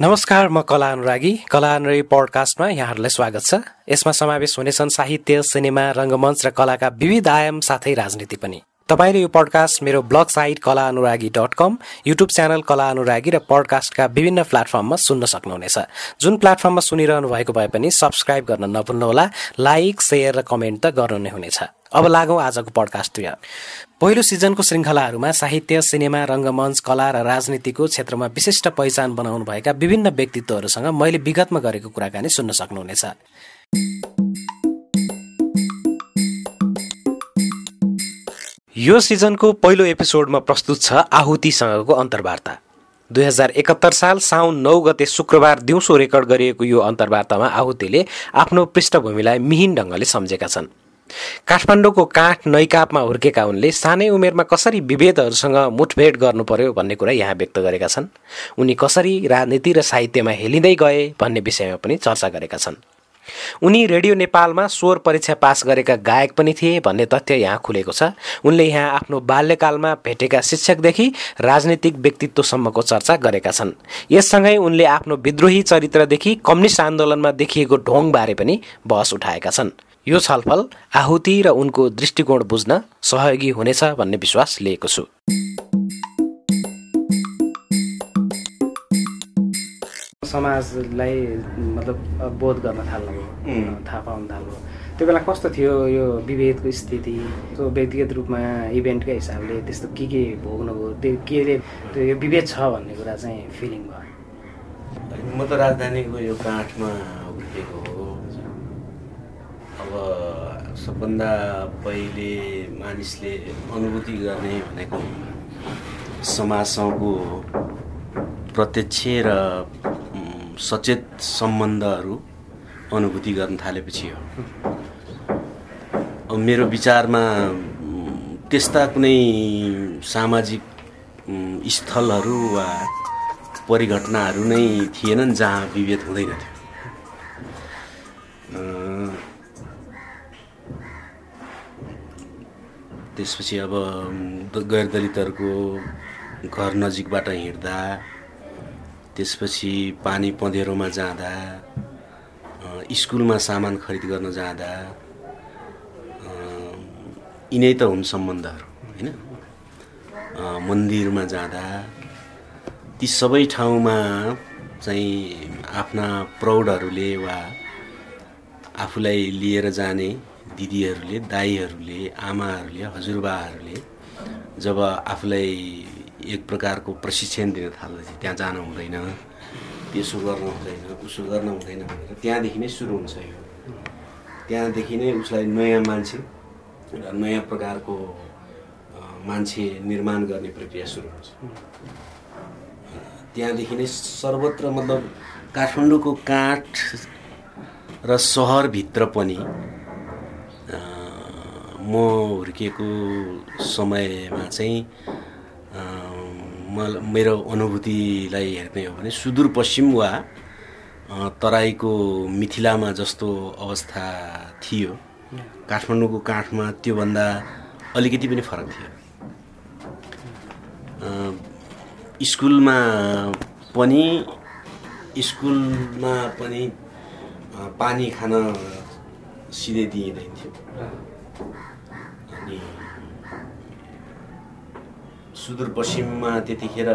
नमस्कार म कला अनुरागी। कला अनुरागी पडकास्टमा यहाँहरूलाई स्वागत छ। यसमा समावेश हुनेछन् साहित्य सिनेमा रङ्गमञ्च र कलाका विविध आयाम साथै राजनीति पनि। तपाईँले यो पडकास्ट मेरो blog site Kala Anuragi dot com YouTube channel Kala Anuragi र पडकास्टका विभिन्न प्लेटफर्ममा सुन्न सक्नुहुनेछ। जुन प्लेटफर्ममा सुनिरहनु भएको भए पनि सब्सक्राइब गर्न नभुल्नुहोला लाइक सेयर र कमेन्ट त गर्नु नै हुनेछ। अब लागौँ आजको पडकास्टतिर पहिलो सिजनको श्रृङ्खलाहरूमा साहित्य सिनेमा रङ्गमञ्च कला र राजनीतिको क्षेत्रमा विशिष्ट पहिचान बनाउनुभएका विभिन्न व्यक्तित्वहरूसँग मैले विगतमा गरेको कुराकानी सुन्न सक्नुहुनेछ। यो सिजनको पहिलो एपिसोडमा प्रस्तुत छ आहुतिसँगको अन्तर्वार्ता। दुई हजार एकात्तर साल साउन नौ गते शुक्रबार दिउँसो रेकर्ड गरिएको यो अन्तर्वार्तामा आहुतिले आफ्नो पृष्ठभूमिलाई मिहिन ढङ्गले सम्झेका छन्। काठमाडौँको काठ नैकापमा हुर्केका उनले सानै उमेरमा कसरी विभेदहरूसँग मुठभेड गर्नु पर्यो भन्ने कुरा यहाँ व्यक्त गरेका छन्। उनी कसरी राजनीति र साहित्यमा हेलिँदै गए भन्ने विषयमा पनि चर्चा गरेका छन्। उनी रेडियो नेपालमा स्वर परीक्षा पास गरेका गायक पनि थिए भन्ने तथ्य यहाँ खुलेको छ। उनले यहाँ आफ्नो बाल्यकालमा भेटेका शिक्षकदेखि राजनीतिक व्यक्तित्वसम्मको चर्चा गरेका छन्। यससँगै उनले आफ्नो विद्रोही चरित्रदेखि कम्युनिस्ट आन्दोलनमा देखिएको ढोङबारे पनि बहस उठाएका छन्। यो छलफल आहुति र उनको दृष्टिकोण बुझ्न सहयोगी हुनेछ भन्ने विश्वास लिएको छु। समाजलाई मतलब बोध गर्न थाल्नुभयो थाहा पाउन थाल्नुभयो त्यो बेला कस्तो थियो यो विभेदको स्थिति? त्यो व्यक्तिगत रूपमा इभेन्टकै हिसाबले त्यस्तो के के भोग्नुभयो त्यो के त्यो यो विभेद छ भन्ने कुरा चाहिँ फिलिङ भयो। म त राजधानीको यो काठमा हुर्केको हो। सबभन्दा पहिले मानिसले अनुभूति गर्ने भनेको समाजसँगको प्रत्यक्ष र सचेत सम्बन्धहरू अनुभूति गर्न थालेपछि हो। मेरो विचारमा त्यस्ता कुनै सामाजिक स्थलहरू वा परिघटनाहरू नै थिएनन् जहाँ विभेद हुँदैन थियो। त्यसपछि अब गैर दलितहरूको घर नजिकबाट हिँड्दा त्यसपछि पानी पँधेरोमा जाँदा स्कुलमा सामान खरिद गर्न जाँदा यिनै त हुन् सम्बन्धहरू होइन? मन्दिरमा जाँदा ती सबै ठाउँमा चाहिँ आफ्ना प्रौढहरूले वा आफूलाई लिएर जाने दिदीहरूले दाईहरूले आमाहरूले हजुरबाहरूले जब आफूलाई एक प्रकारको प्रशिक्षण दिन थाल्दछ त्यहाँ जानु हुँदैन त्यसो गर्नु हुँदैन उसो गर्न हुँदैन भनेर त्यहाँदेखि नै सुरु हुन्छ यो। त्यहाँदेखि नै उसलाई नयाँ मान्छे र नयाँ प्रकारको मान्छे निर्माण गर्ने प्रक्रिया सुरु हुन्छ। त्यहाँदेखि नै सर्वत्र मतलब काठमाडौँको काठ र सहरभित्र पनि म हुर्किएको समयमा चाहिँ म मेरो अनुभूतिलाई हेर्ने हो भने सुदूरपश्चिम वा तराईको मिथिलामा जस्तो अवस्था थियो। काठमाडौँको काठमा त्योभन्दा अलिकति पनि फरक थियो। स्कुलमा पनि स्कुलमा पनि पानी खान सिधै दिइँदैन थियो अनि सुदूरपश्चिममा त्यतिखेर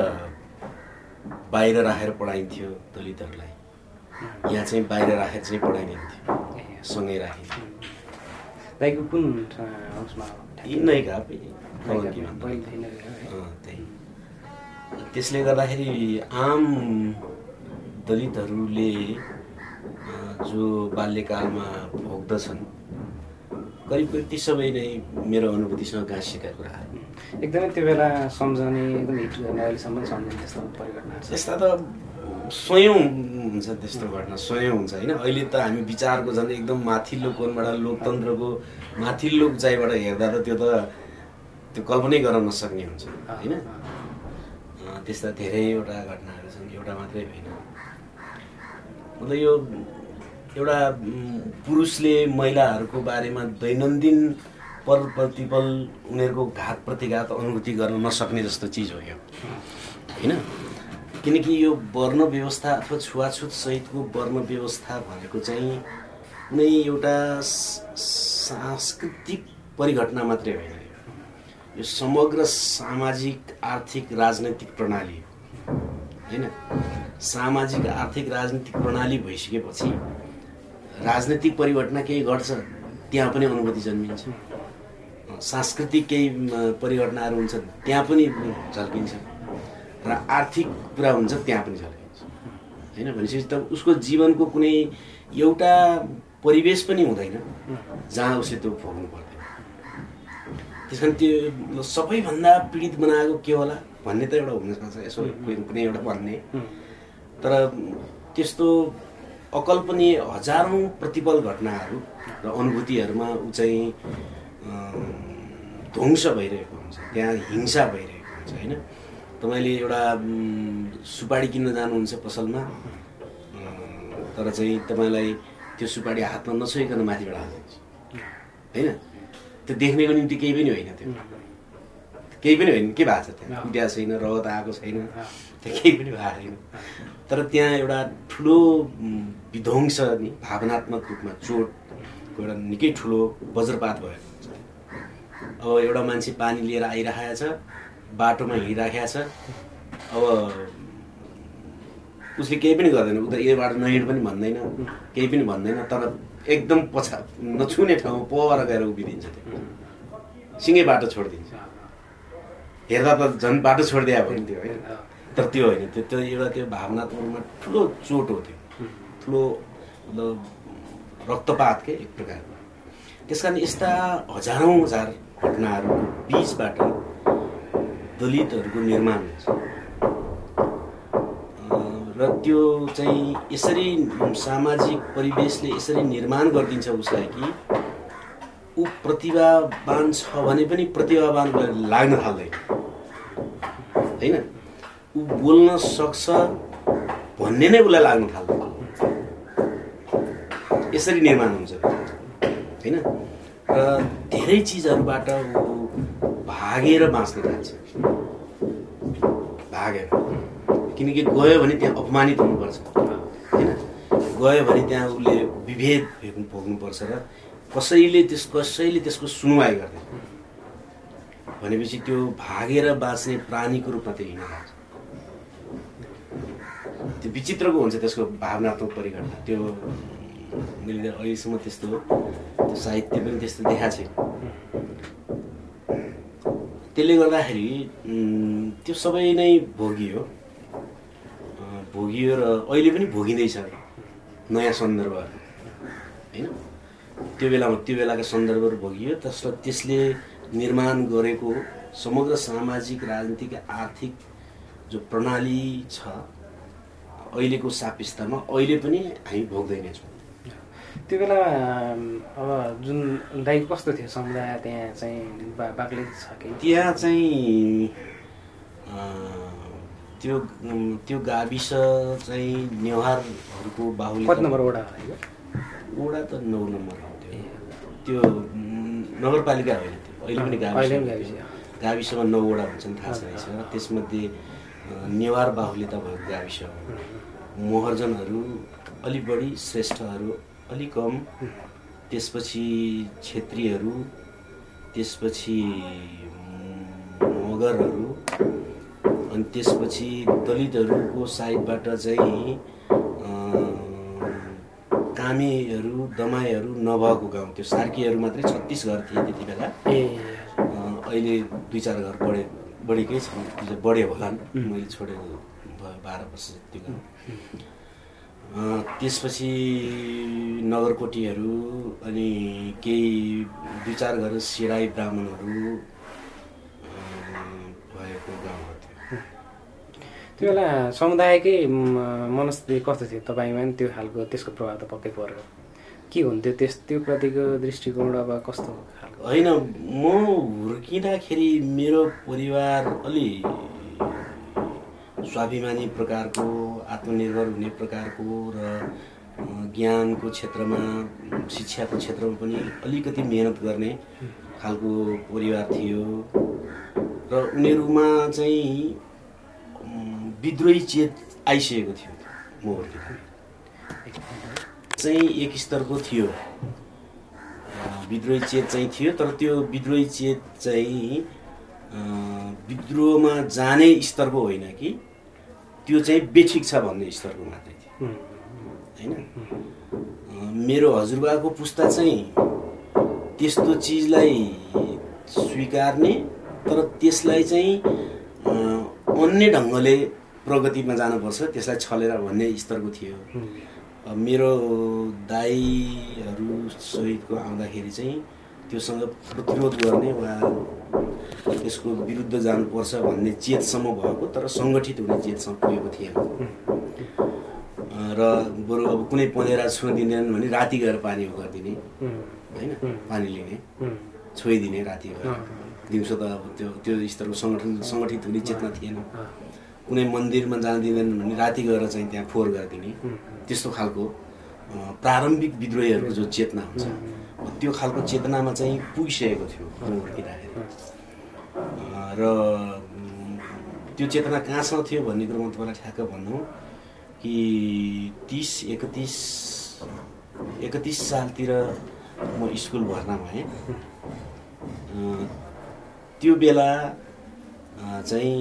बाहिर राखेर पढाइन्थ्यो दलितहरूलाई यहाँ चाहिँ बाहिर राखेर चाहिँ पढाइदिन्थ्यो सँगै राखिन्थ्यो कुन नैका त्यही त्यसले गर्दाखेरि आम दलितहरूले जो बाल्यकालमा भोग्दछन् करिब करिब ती सबै नै मेरो अनुभूतिसँग गाँसिएका कुराहरू एकदमै त्यो बेला सम्झने एकदम हिट गर्ने अहिलेसम्म सम्झने त्यस्तो परिघटना यस्ता त स्वयं हुन्छ त्यस्तो घटना स्वयं हुन्छ होइन। अहिले त हामी विचारको झन् एकदम माथिल्लो कोणबाट लोकतन्त्रको माथिल्लो उचाइबाट हेर्दा त त्यो त त्यो कल्पनै गर्न नसक्ने हुन्छ होइन? त्यस्ता धेरैवटा घटनाहरू छन् एउटा मात्रै होइन। मतलब यो एउटा पुरुषले महिलाहरूको बारेमा दैनन्दिन पल प्रतिपल उनीहरूको घात प्रतिघात अनुभूति गर्न नसक्ने जस्तो चिज हो यो। होइन? किनकि यो वर्ण व्यवस्था अथवा छुवाछुत सहितको वर्ण व्यवस्था भनेको चाहिँ कुनै एउटा सांस्कृतिक परिघटना मात्रै होइन यो। समग्र सामाजिक आर्थिक राजनैतिक प्रणाली होइन? सामाजिक आर्थिक राजनीतिक प्रणाली भइसकेपछि राजनैतिक परिघटना केही घट्छ त्यहाँ पनि अनुभूति जन्मिन्छ। सांस्कृतिक केही परिघटनाहरू हुन्छ त्यहाँ पनि झल्किन्छ। र आर्थिक कुरा हुन्छ त्यहाँ पनि झल्किन्छ। होइन भनेपछि त उसको जीवनको कुनै एउटा परिवेश पनि हुँदैन जहाँ उसले त्यो भोग्नु पर्दैन। त्यस कारण त्यो सबैभन्दा पीडित बनाएको के होला भन्ने त एउटा हुनसक्छ यसो कुनै एउटा भन्ने। तर त्यस्तो अकल्पनीय हजारौँ प्रतिपल घटनाहरू र अनुभूतिहरूमा ऊ चाहिँ ध्वंस भइरहेको हुन्छ। त्यहाँ हिंसा भइरहेको हुन्छ होइन? तपाईँले एउटा सुपारी किन्न जानुहुन्छ पसलमा तर चाहिँ तपाईँलाई त्यो सुपारी हातमा नछोइकन माथिबाट हालिदिन्छ होइन? त्यो देख्नेको निम्ति केही पनि होइन त्यो। केही पनि होइन। के भएको छ त्यहाँ? कुट्या छैन रगत आएको छैन। त्यहाँ केही पनि भएको छैन तर त्यहाँ एउटा ठुलो विध्वंस नि भावनात्मक रूपमा चोटको एउटा निकै ठुलो वज्रपात हुन्छ अब एउटा मान्छे पानी लिएर आइरहेको छ बाटोमा हिँडिराखेको छ। अब उसले केही पनि गर्दैन। उता यो बाटो नहिँड पनि भन्दैन केही पनि भन्दैन तर एकदम पछा नछुने ठाउँमा पर गएर उभिदिन्छ त्यो। सिँगै बाटो छोडिदिन्छ। हेर्दा त झन् बाटो छोडिदिया भयो नि त्यो होइन तर त्यो होइन। त्यो त्यो एउटा त्यो भावनात्मक रूपमा ठुलो चोट हो त्यो। ठुलो मतलब रक्तपात के एक प्रकारको। त्यस कारण यस्ता हजारौँ हजार घटनाहरूको बिचबाट दलितहरूको निर्माण हुन्छ। र त्यो चाहिँ यसरी सामाजिक परिवेशले यसरी निर्माण गरिदिन्छ उसलाई कि ऊ प्रतिभावान छ भने पनि प्रतिभावान लाग्न थाल्दैन। होइन? ऊ बोल्न सक्छ भन्ने नै उसलाई लाग्न थाल्दैन यसरी निर्माण हुन्छ। होइन? र धेरै चिजहरूबाट ऊ भागेर बाँच्न थाल्छ भागेर। किनकि गयो भने त्यहाँ अपमानित हुनुपर्छ। होइन? गयो भने त्यहाँ उसले विभेद भोग्नु भोग्नुपर्छ र कसैले त्यस कसैले त्यसको सुनवाई गर्दैन भनेपछि त्यो भागेर बाँच्ने प्राणीको रूपमा त्यो हिँड्न थाल्छ त्यो विचित्रको हुन्छ त्यसको भावनात्मक परिघटना। त्यो मैले अहिलेसम्म त्यस्तो त्यो साहित्य पनि त्यस्तो देखाएको छैन। त्यसले गर्दाखेरि त्यो सबै नै भोगियो। भोगियो र अहिले पनि भोगिँदैछ नयाँ सन्दर्भहरू होइन? त्यो बेलामा त्यो बेलाका सन्दर्भहरू भोगियो त्यसलाई त्यसले निर्माण गरेको समग्र सामाजिक राजनीतिक आर्थिक जो प्रणाली छ अहिलेको सापिस्तामा अहिले पनि हामी भोग्दै नै छौँ त्यो बेला अब जुन दाइ कस्तो थियो समुदाय त्यहाँ चाहिँ बाक्लै छ कि? त्यहाँ चाहिँ त्यो त्यो गाविस चाहिँ नेवारहरूको बाहुल्य कति नम्बर वडा वडा त नौ नम्बर हो त्यो। नगरपालिका होइन त्यो। अहिले पनि गाविस। गाविसमा नौवटा हुन्छन् थाहा र त्यसमध्ये नेवार बाहुल्यता भएको गाविस हो मोहर्जनहरू अलिक बढी श्रेष्ठहरू अलिक कम। त्यसपछि छेत्रीहरू त्यसपछि मगरहरू अनि त्यसपछि दलितहरूको साइडबाट चाहिँ कामीहरू दमाईहरू नभएको गाउँ त्यो सार्कीहरू मात्रै छत्तिस घर थिए त्यति बेला। अहिले दुई चार घर बढे बढेकै छ। दुई चार बढे होला मैले छोडेको भयो बाह्र वर्ष जति गाउँ अँ, त्यसपछि नगरकोटीहरू अनि केही दुई चार घर सिराई ब्राह्मणहरू भएको गाउँहरू थियो त्यो बेला समुदायकै मनस्थिति कस्तो थियो तपाईँमा त्यो खालको त्यसको प्रभाव त पक्कै पऱ्यो के हुन्थ्यो त्यस त्यो प्रतिको दृष्टिकोण अब कस्तो होइन म हुर्किँदाखेरि मेरो परिवार अलि स्वाभिमानी प्रकारको आत्मनिर्भर हुने प्रकारको र ज्ञानको क्षेत्रमा शिक्षाको क्षेत्रमा पनि अलिकति मेहनत गर्ने खालको परिवार थियो। र उनीहरूमा चाहिँ विद्रोही चेत आइसकेको थियो म चाहिँ एक स्तरको थियो। विद्रोही चेत चाहिँ थियो तर त्यो विद्रोही चेत चाहिँ विद्रोहमा जाने स्तरको होइन कि। त्यो चाहिँ बेठिक छ भन्ने स्तरको मात्रै थियो। होइन? मेरो हजुरबाको पुस्ता चाहिँ त्यस्तो चिजलाई स्वीकार्ने तर त्यसलाई चाहिँ अन्य ढङ्गले प्रगतिमा जानुपर्छ त्यसलाई छलेर भन्ने स्तरको थियो। मेरो दाईहरू सहितको आउँदाखेरि चाहिँ त्योसँग प्रतिरोध गर्ने वा त्यसको विरुद्ध जानुपर्छ भन्ने चेतसम्म भएको तर सङ्गठित हुने चेतसम्म पुगेको थिएन। र बरु अब कुनै पँधेरा छुन दिँदैन भने राति गएर पानी उ गरिदिने होइन? पानी लिने छोइदिने राति गएर। दिउँसो त अब त्यो त्यो स्तरको सङ्गठन सङ्गठित हुने चेतना थिएन। कुनै मन्दिरमा जान दिँदैन भने राति गएर चाहिँ त्यहाँ फोहोर गरिदिने। त्यस्तो खालको प्रारम्भिक विद्रोहीहरूको जो चेतना हुन्छ। त्यो खालको चेतनामा चाहिँ पुगिसकेको थियो हुर्किँदाखेरि र त्यो चेतना कहाँसम्म थियो भन्ने कुरो म तपाईँलाई ठ्याक्क भन्नु कि तिस एकतिस एकतिस सालतिर म स्कुल भर्ना भएँ। त्यो बेला चाहिँ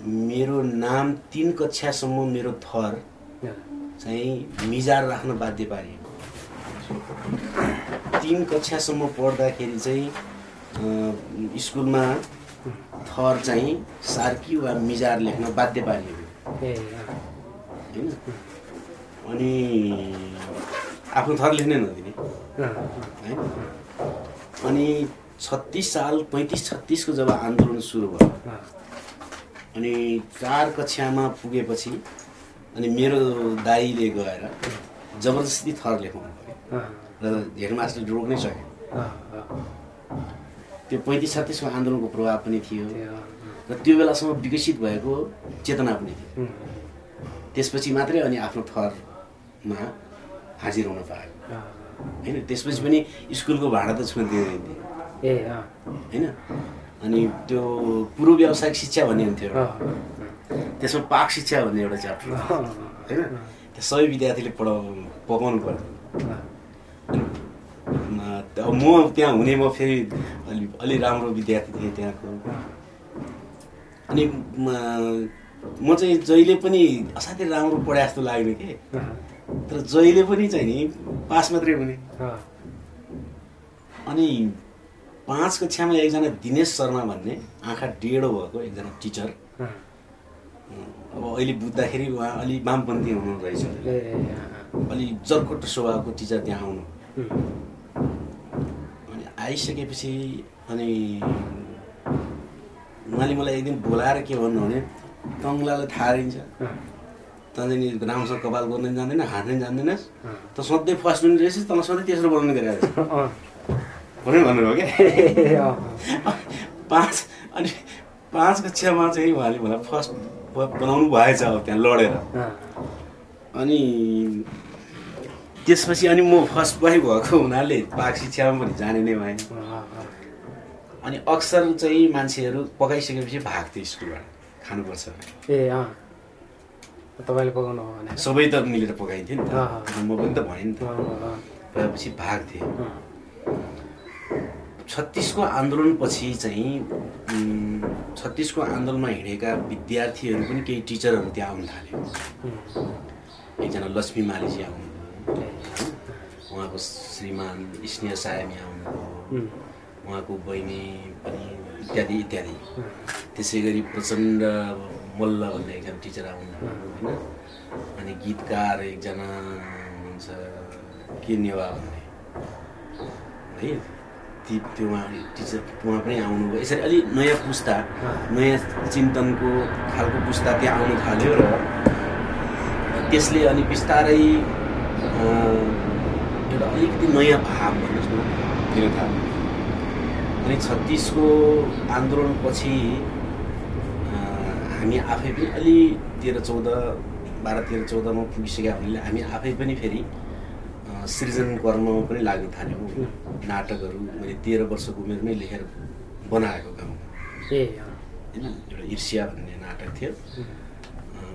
मेरो नाम तिन कक्षासम्म मेरो थर चाहिँ मिजार राख्न बाध्य पारिएको। तिन कक्षासम्म पढ्दाखेरि चाहिँ स्कुलमा थर चाहिँ सार्की वा मिजार लेख्न बाध्य पारिएको। अँ, होइन? अनि आफ्नो थर लेख्नै नदिने। होइन अनि छत्तिस साल पैँतिस छत्तिसको जब आन्दोलन सुरु भयो अनि चार कक्षामा पुगेपछि अनि मेरो दाईले गएर जबरजस्ती थर लेखाउनु पऱ्यो। र हेडमास्टरले रोक्नै अँ, त्यो पैँतिस छत्तिसको आन्दोलनको प्रभाव पनि थियो। र त्यो बेलासम्म विकसित भएको चेतना पनि थियो। त्यसपछि मात्रै अनि आफ्नो थरमा हाजिर हुन पायो। होइन त्यसपछि पनि स्कुलको भाडा त छुन दिँदैन ए होइन? अनि त्यो पूर्व व्यावसायिक शिक्षा भन्ने हुन्थ्यो त्यसमा पाक शिक्षा भन्ने एउटा च्याप्टर होइन? त्यो सबै विद्यार्थीले पढाउ पकाउनु अब म त्यहाँ हुने म फेरि अलि अलि राम्रो विद्यार्थी थिएँ त्यहाँको। अनि म चाहिँ जहिले पनि असाध्यै राम्रो पढाए जस्तो लाग्ने के। तर जहिले पनि चाहिँ नि पास मात्रै हुने। अनि पाँच कक्षामा एकजना दिनेश शर्मा भन्ने आँखा डेढो भएको एकजना टिचर। अब अहिले बुझ्दाखेरि उहाँ अलि वामपन्थी हुनु रहेछ। अलि जर्कोट स्वभावको टिचर त्यहाँ आउनु अनि आइसकेपछि अनि उहाँले मलाई एक दिन बोलाएर के भन्नु भने कङ्लालाई थाहा रहन्छ। नि राम्रोसँग कपाल गर्न जान्दैन हाँस्न नि जान्दैनस् त सधैँ फर्स्ट पनि रहेछस् तँलाई सधैँ तेस्रो बनाउने रहेछ अँ, भनेर भन्नुभयो क्या पाँच अनि पाँच कक्षामा चाहिँ उहाँले मलाई फर्स्ट बनाउनु भएछ अब त्यहाँ लडेर। अनि त्यसपछि अनि म फर्स्ट बोय भएको हुनाले पाक शिक्षामा पनि जाने नै भएन अनि अक्सर चाहिँ मान्छेहरू पकाइसकेपछि भाग्थ्यो स्कुलबाट खानुपर्छ। ए तपाईँले पकाउनु सबै त मिलेर पकाइन्थ्यो नि। त। म पनि त भनेँ नि त। भएपछि भाग्थेँ छत्तिसको आन्दोलनपछि चाहिँ छत्तिसको आन्दोलनमा हिँडेका विद्यार्थीहरू पनि केही टिचरहरू त्यहाँ आउनु थाल्यो एकजना लक्ष्मी मालिजी आउनुभयो। उहाँको श्रीमान स्नेह सायमी आउनुभयो। उहाँको बहिनी पनि इत्यादि इत्यादि। त्यसै गरी प्रचण्ड मल्ल भन्ने एकजना टिचर आउनुभयो होइन? अनि गीतकार एकजना हुनुहुन्छ के नेवा भन्ने। है? ती उहाँ टिचर उहाँ पनि आउनुभयो यसरी अलि नयाँ पुस्ता नयाँ चिन्तनको खालको पुस्ता त्यहाँ आउनु थाल्यो र त्यसले अनि बिस्तारै एउटा अलिकति नयाँ भाव भन्नुहोस् न दिन थाल्यो। अनि छत्तिसको आन्दोलनपछि हामी आफै पनि अलि तेह्र चौध बाह्र तेह्र चौधमा पुगिसकेका हुनाले हामी आफै पनि फेरि सृजन कर्ममा पनि लाग्न थाल्यौँ। नाटकहरू मैले तेह्र वर्षको उमेरमै लेखेर बनाएको गाउँमा। अँ, होइन एउटा ईर्ष्या भन्ने नाटक थियो।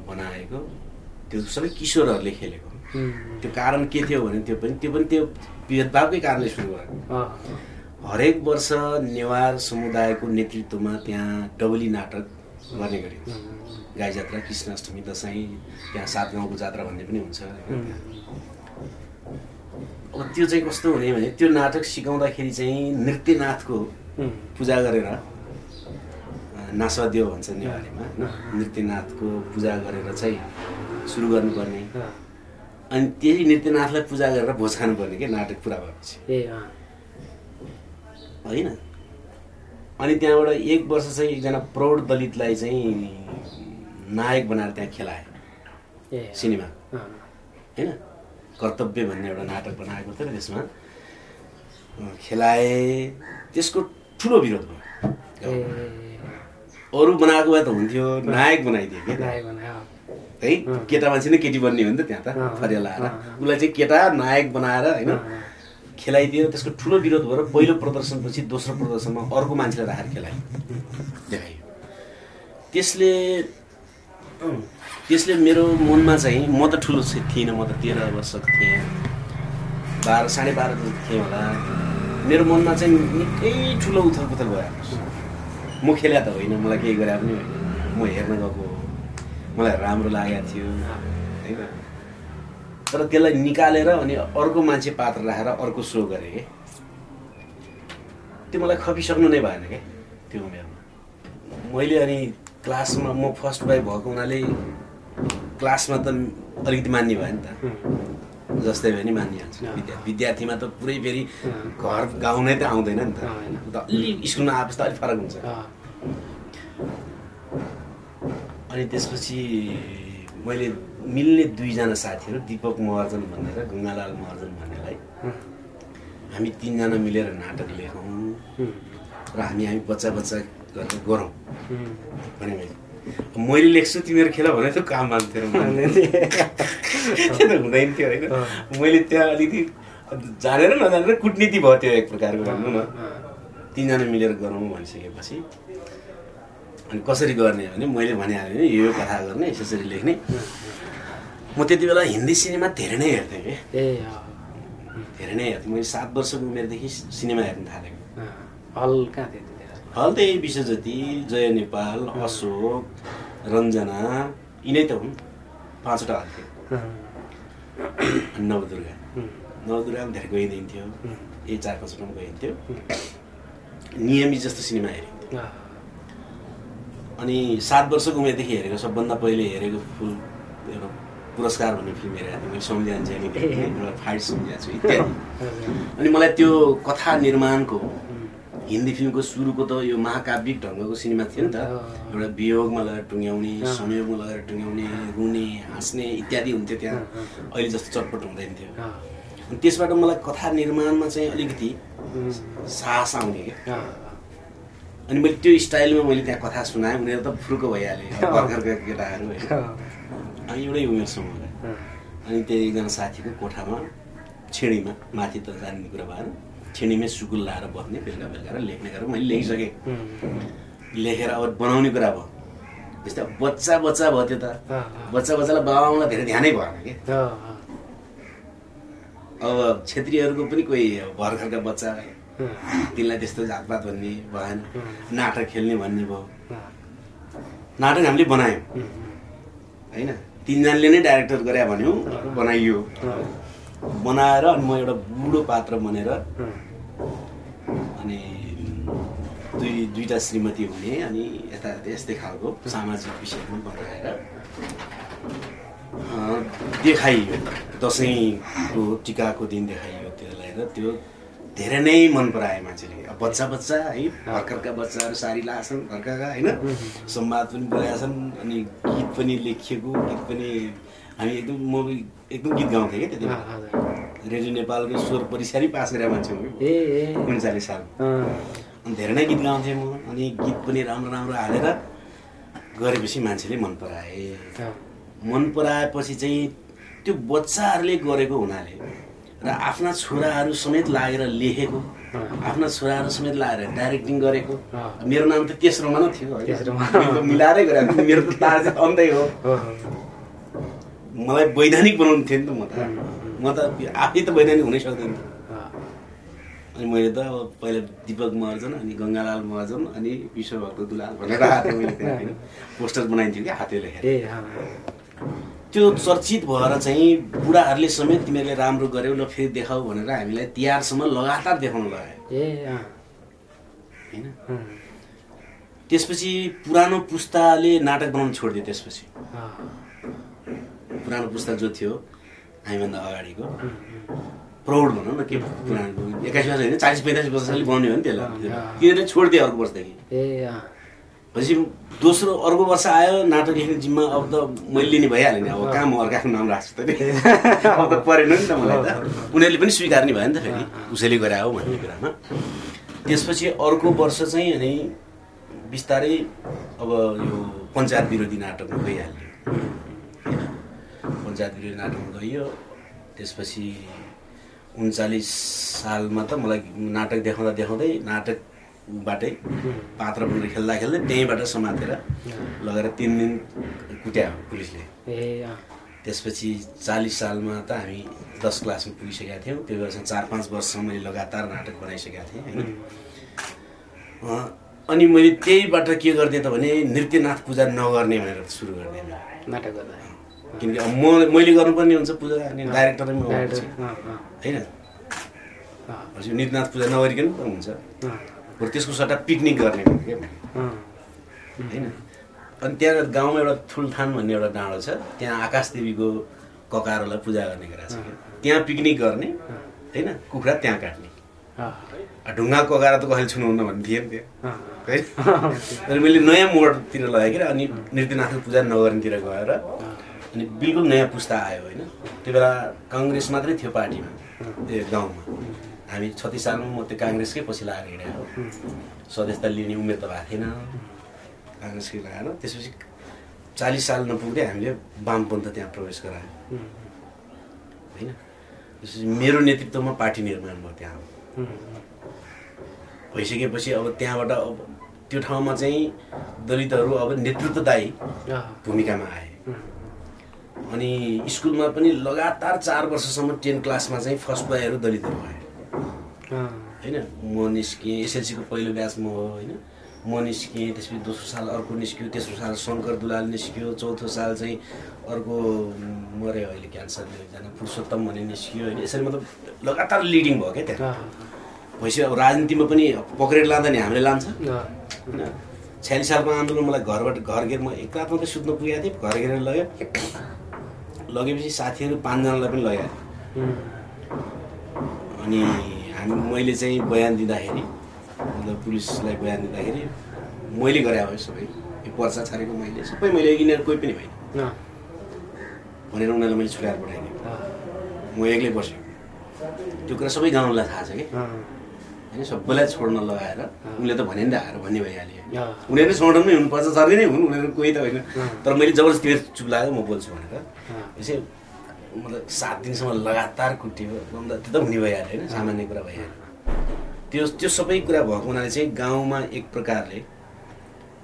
बनाएको। त्यो सबै किशोरहरूले खेलेको। त्यो कारण के थियो भने त्यो पनि त्यो पनि त्यो भेदभावकै कारणले सुरु भएको हरेक वर्ष नेवार समुदायको नेतृत्वमा त्यहाँ डबली नाटक गर्ने गरिन्छ। गाई जात्रा कृष्णाष्टमी दसैँ त्यहाँ सात गाउँको जात्रा भन्ने पनि हुन्छ। अब त्यो चाहिँ कस्तो हुने भने त्यो नाटक सिकाउँदाखेरि चाहिँ नृत्यनाथको पूजा गरेर अ, नासवाद्य भन्छ नेवारीमा होइन? नृत्यनाथको पूजा गरेर चाहिँ सुरु गर्नुपर्ने। अनि त्यही नृत्यनाथलाई पूजा गरेर भोज खानुपर्ने कि नाटक पुरा भएपछि। होइन? अनि त्यहाँबाट एक वर्ष चाहिँ एकजना प्रौढ दलितलाई चाहिँ नायक बनाएर त्यहाँ खेलाए सिनेमा। होइन? कर्तव्य भन्ने एउटा नाटक बनाएको थियो त्यसमा। खेलाए त्यसको ठुलो विरोध भयो। अरू बनाएको भए त हुन्थ्यो नायक बनाइदियो कि है? केटा मान्छे नै केटी बन्ने हो नि त त्यहाँ त फरिया लाएर। उसलाई चाहिँ केटा नायक बनाएर होइन। खेलाइदियो त्यसको ठुलो विरोध भएर पहिलो प्रदर्शनपछि दोस्रो प्रदर्शनमा अर्को मान्छेलाई राखेर खेलायो। देखाइयो। त्यसले त्यसले मेरो मनमा चाहिँ म त ठुलो थिइनँ म त तेह्र वर्षको थिएँ। बाह्र साढे बाह्र थिएँ होला। मेरो मनमा चाहिँ निकै ठुलो उथल पुथल भयो। म खेल्या त होइन मलाई केही गरे पनि होइन। म हेर्न गएको मलाई राम्रो लागेको थियो। होइन। तर त्यसलाई निकालेर अनि अर्को मान्छे पात्र राखेर अर्को सो गरेँ कि? त्यो मलाई खपिसक्नु नै भएन क्या त्यो उमेरमा। मैले अनि क्लासमा म फर्स्ट बाई भएको हुनाले क्लासमा त अलिकति मान्ने भयो नि त। जस्तै भयो नि मानिहाल्छ। विद्या विद्यार्थीमा त पुरै फेरि। घर गाउँ नै त आउँदैन नि त। आउँदैन। त अलि स्कुलमा आएपछि त अलिक फरक हुन्छ। अनि त्यसपछि मैले मिल्ने दुईजना साथीहरू दिपक महर्जन भन्ने र गङ्गालाल महर्जन भन्नेलाई। हामी तिनजना मिलेर नाटक लेखौँ। र हामी हामी बच्चा बच्चा गरौँ। भने मैले मैले लेख्छु तिमीहरू खेल भने त काम मान्थ्यो। त्यो- त हुँदैन थियो होइन। मैले त्यहाँ अलिकति जानेर नजानेर कुटनीति भयो त्यो एक प्रकारको भनौँ न तिनजना मिलेर गरौँ भनिसकेपछि। अनि कसरी गर्ने भने मैले भनिहालेँ भने यो कथा गर्ने यसरी लेख्ने। म त्यति बेला हिन्दी सिनेमा धेरै नै हेर्थेँ कि। धेरै नै हेर्थेँ। मैले सात वर्षको उमेरदेखि सिनेमा हेर्न थालेको हल कहाँ थियो त्यही विश्वज्योति जय नेपाल अशोक रञ्जना यिनै त हुन्। पाँचवटा हल थियो अँ, अनि नवदुर्गा। नवदुर्गा पनि धेरै गइदिन्थ्यो। यही चार पाँचवटा पनि गइन्थ्यो नियमित जस्तो सिनेमा हेरिन्थ्यो। अनि सात वर्षको उमेरदेखि हेरेको सबभन्दा पहिले हेरेको फुल एउटा पुरस्कार भन्ने फिल्म हेरेको थिएँ। मैले सम्झिहाल्छ नि एउटा फाइट सम्झिएको छु इत्यादि। अनि मलाई त्यो कथा निर्माणको हिन्दी फिल्मको सुरुको त यो महाकाव्यिक ढङ्गको सिनेमा थियो नि त। एउटा वियोगमा लगेर टुङ्ग्याउने। संयोगमा लगेर टुङ्ग्याउने रुने हाँस्ने इत्यादि हुन्थ्यो त्यहाँ। अहिले जस्तो चटपट हुँदैन थियो। अनि त्यसबाट मलाई कथा निर्माणमा चाहिँ अलिकति साहस आउने क्या। अनि मैले त्यो स्टाइलमा मैले त्यहाँ कथा सुनाएँ उनीहरू त फुरुको भइहाले। भर्खरका केटाहरू होइन। अनि एउटै उमेर समूहलाई अँ, अनि त्यही एकजना साथीको कोठामा छिँडीमा माथि त जान्ने कुरा भएन। छिँडीमै सुकुल लाएर बस्ने बेलुका बेलुका र लेख्ने गरेर मैले लेखिसकेँ। लेखेर अब बनाउने कुरा भयो। जस्तै अब बच्चा बच्चा भयो त्यो त। बच्चा बच्चालाई बाबाआमालाई धेरै ध्यानै भएन कि? अब क्षेत्रीहरूको पनि कोही भर्खरका बच्चा तिनलाई त्यस्तो जातपात भन्ने भएन। नाटक खेल्ने भन्ने भयो। नाटक हामीले बनायौँ। होइन? तिनजनाले नै डाइरेक्टर गरे भन्यौँ बनाइयो। बनाएर अनि म एउटा बुढो पात्र बनेर अनि दुई दुईवटा श्रीमती हुने अनि यता यस्तै खालको सामाजिक विषयमा बनाएर देखाइयो। दसैँको टिकाको दिन देखाइयो त्यसलाई र त्यो धेरै नै मन परायो मान्छेले। अब बच्चा बच्चा है भर्खरका बच्चाहरू सारी लाछन् घरका होइन? संवाद पनि बोलेका छन् अनि गीत पनि लेखिएको गीत पनि हामी एकदम म एकदम गीत गाउँथेँ क्या त्यति। रेडियो नेपालको स्वर नै पास गरेर मान्छे हो ए उन्चालिस साल। अनि धेरै नै गीत गाउँथेँ म। अनि गीत पनि राम्रो राम्रो हालेर गरेपछि मान्छेले मन पराए। मन पराएपछि चाहिँ त्यो बच्चाहरूले गरेको हुनाले र आफ्ना छोराहरू समेत लागेर लेखेको आफ्ना छोराहरू समेत लागेर डाइरेक्टिङ गरेको। मेरो नाम त तेस्रोमा नै थियो मिलाएरै गरेको मेरो त तार चाहिँ अन्दै हो। हो मलाई वैधानिक बनाउनु थियो नि त म त। म त आफै त वैधानिक हुनै सक्दैन थिएँ अनि मैले त अब पहिला दिपक महर्जन अनि गङ्गालाल महर्जन अनि विश्वभक्त दुलाल भनेर थिएँ मैले त्यहाँ पोस्टर बनाइन्थ्यो कि हातले लेखेर। त्यो चर्चित भएर चाहिँ बुढाहरूले समेत तिमीहरूले राम्रो गर्यौ ल फेरि देखाऊ भनेर हामीलाई तिहारसम्म लगातार देखाउनु लगायो। होइन? त्यसपछि पुरानो पुस्ताले नाटक बनाउनु छोडिदियो त्यसपछि। पुरानो पुस्ता जो थियो हामीभन्दा अगाडिको। प्रौढ भनौँ न के पुरानो? एक्काइस वर्ष होइन चालिस पैँतालिस वर्षले हो नि त्यसलाई। तिनीहरूले छोडिदियो अर्को वर्षदेखि। भनेपछि दोस्रो अर्को वर्ष आयो नाटक लेख्ने जिम्मा अब त मैले लिने भइहाल्यो नि अब कहाँ म अर्काको नाम राख्छु त नि। अब त परेन नि त मलाई त। उनीहरूले पनि स्वीकार्ने भयो नि त फेरि। उसैले गरे हो भन्ने कुरामा। त्यसपछि अर्को वर्ष चाहिँ अनि बिस्तारै अब यो पञ्चायत विरोधी नाटकमा गइहाल्यो। पञ्चायत विरोधी गइयो त्यसपछि उन्चालिस सालमा त मलाई नाटक देखाउँदा देखाउँदै नाटकबाटै पात्र बनेर खेल्दा खेल्दै त्यहीँबाट समातेर लगेर तिन दिन कुट्या पुलिसले। त्यसपछि चालिस सालमा त हामी दस क्लासमा पुगिसकेका थियौँ। त्यो बेलासम्म चार पाँच वर्षसम्म मैले लगातार नाटक बनाइसकेका थिएँ होइन? अनि मैले त्यहीबाट के गरिदिएँ त भने नृत्यनाथ पूजा नगर्ने भनेर सुरु मैले। नाटक गर्दा। किनकि अब म मैले गर्नुपर्ने हुन्छ पूजा अनि डाइरेक्टरै म होइन? नृत्यनाथ पूजा नगरिकन पनि हुन्छ। बरु त्यसको सट्टा पिकनिक गर्ने क्या होइन? अनि त्यहाँ गाउँमा एउटा ठुल्ठान भन्ने एउटा डाँडो छ। त्यहाँ आकाश देवीको ककारोलाई पूजा गर्ने गरेको छ। त्यहाँ पिकनिक गर्ने। होइन? कुखुरा त्यहाँ काट्ने। अँ, आ, ढुङ्गा ककाएर त कहिले छुनुहुन्न भन्ने थिएँ नि त्यो। है अनि मैले नयाँ मोडतिर लगाएँ कि अनि नृत्यनाथको पूजा नगर्नेतिर गएर अनि बिल्कुल नयाँ पुस्ता आयो होइन। त्यो बेला काङ्ग्रेस मात्रै थियो पार्टीमा ए गाउँमा। हामी छत्तिस सालमा म त्यो काङ्ग्रेसकै पछि लागेर हिँडेको सदस्यता लिने उमेर त भएको थिएन। काङ्ग्रेसकै लगाएर त्यसपछि चालिस साल नपुग्दै हामीले वामपन्थ त्यहाँ प्रवेश गरायो। होइन? त्यसपछि मेरो नेतृत्वमा पार्टी निर्माण भयो त्यहाँ। भइसकेपछि अब त्यहाँबाट अब त्यो ठाउँमा चाहिँ दलितहरू अब नेतृत्वदायी भूमिकामा आए। अनि स्कुलमा पनि लगातार चार वर्षसम्म टेन क्लासमा चाहिँ फर्स्ट बोयहरू दलितहरू भए। होइन? म निस्केँ एसएलसीको पहिलो ब्याच म हो होइन? म निस्केँ त्यसपछि दोस्रो साल अर्को निस्क्यो तेस्रो साल शङ्कर दुलाल निस्क्यो चौथो साल चाहिँ अर्को मऱ्यो अहिले क्यान्सरले एकजना पुरुषोत्तम भन्ने निस्क्यो होइन? यसरी मतलब लगातार लिडिङ भयो क्या त्यहाँ। भएपछि अब राजनीतिमा पनि पक्रेर लाँदा नि हामीले लान्छ। होइन? छ्यालिस सालको आन्दोलन मलाई घरबाट घर घेर म एक रात मात्रै सुत्न पुगेको थिएँ घर घेरेर लग्यो। लगेपछि साथीहरू पाँचजनालाई पनि लगाएको अनि हामी मैले चाहिँ बयान दिँदाखेरि मतलब पुलिसलाई बयान दिँदाखेरि मैले गरे हो सबै। यो पर्चा छारेको मैले सबै मैले यिनीहरू कोही पनि होइन भनेर उनीहरूलाई मैले छुट्याएर पठाइदिएँ म एक्लै बसेँ। त्यो कुरा सबै गाउँलाई थाहा छ कि? होइन सबैलाई छोड्न लगाएर उनले त भने नि त आएर भन्ने भइहाल्यो उनीहरू सङ्गठनमै हुनुपर्छ सर्ने नै हुन्। उनीहरू कोही त होइन। तर मैले जबरजस्ती चुप लाग्यो म बोल्छु भनेर। यसै मतलब सात दिनसम्म लगातार कुट्यो अन्त त्यो त हुने भइहाल्यो होइन सामान्य कुरा भइहाल्यो। त्यो त्यो सबै कुरा भएको हुनाले चाहिँ गाउँमा एक प्रकारले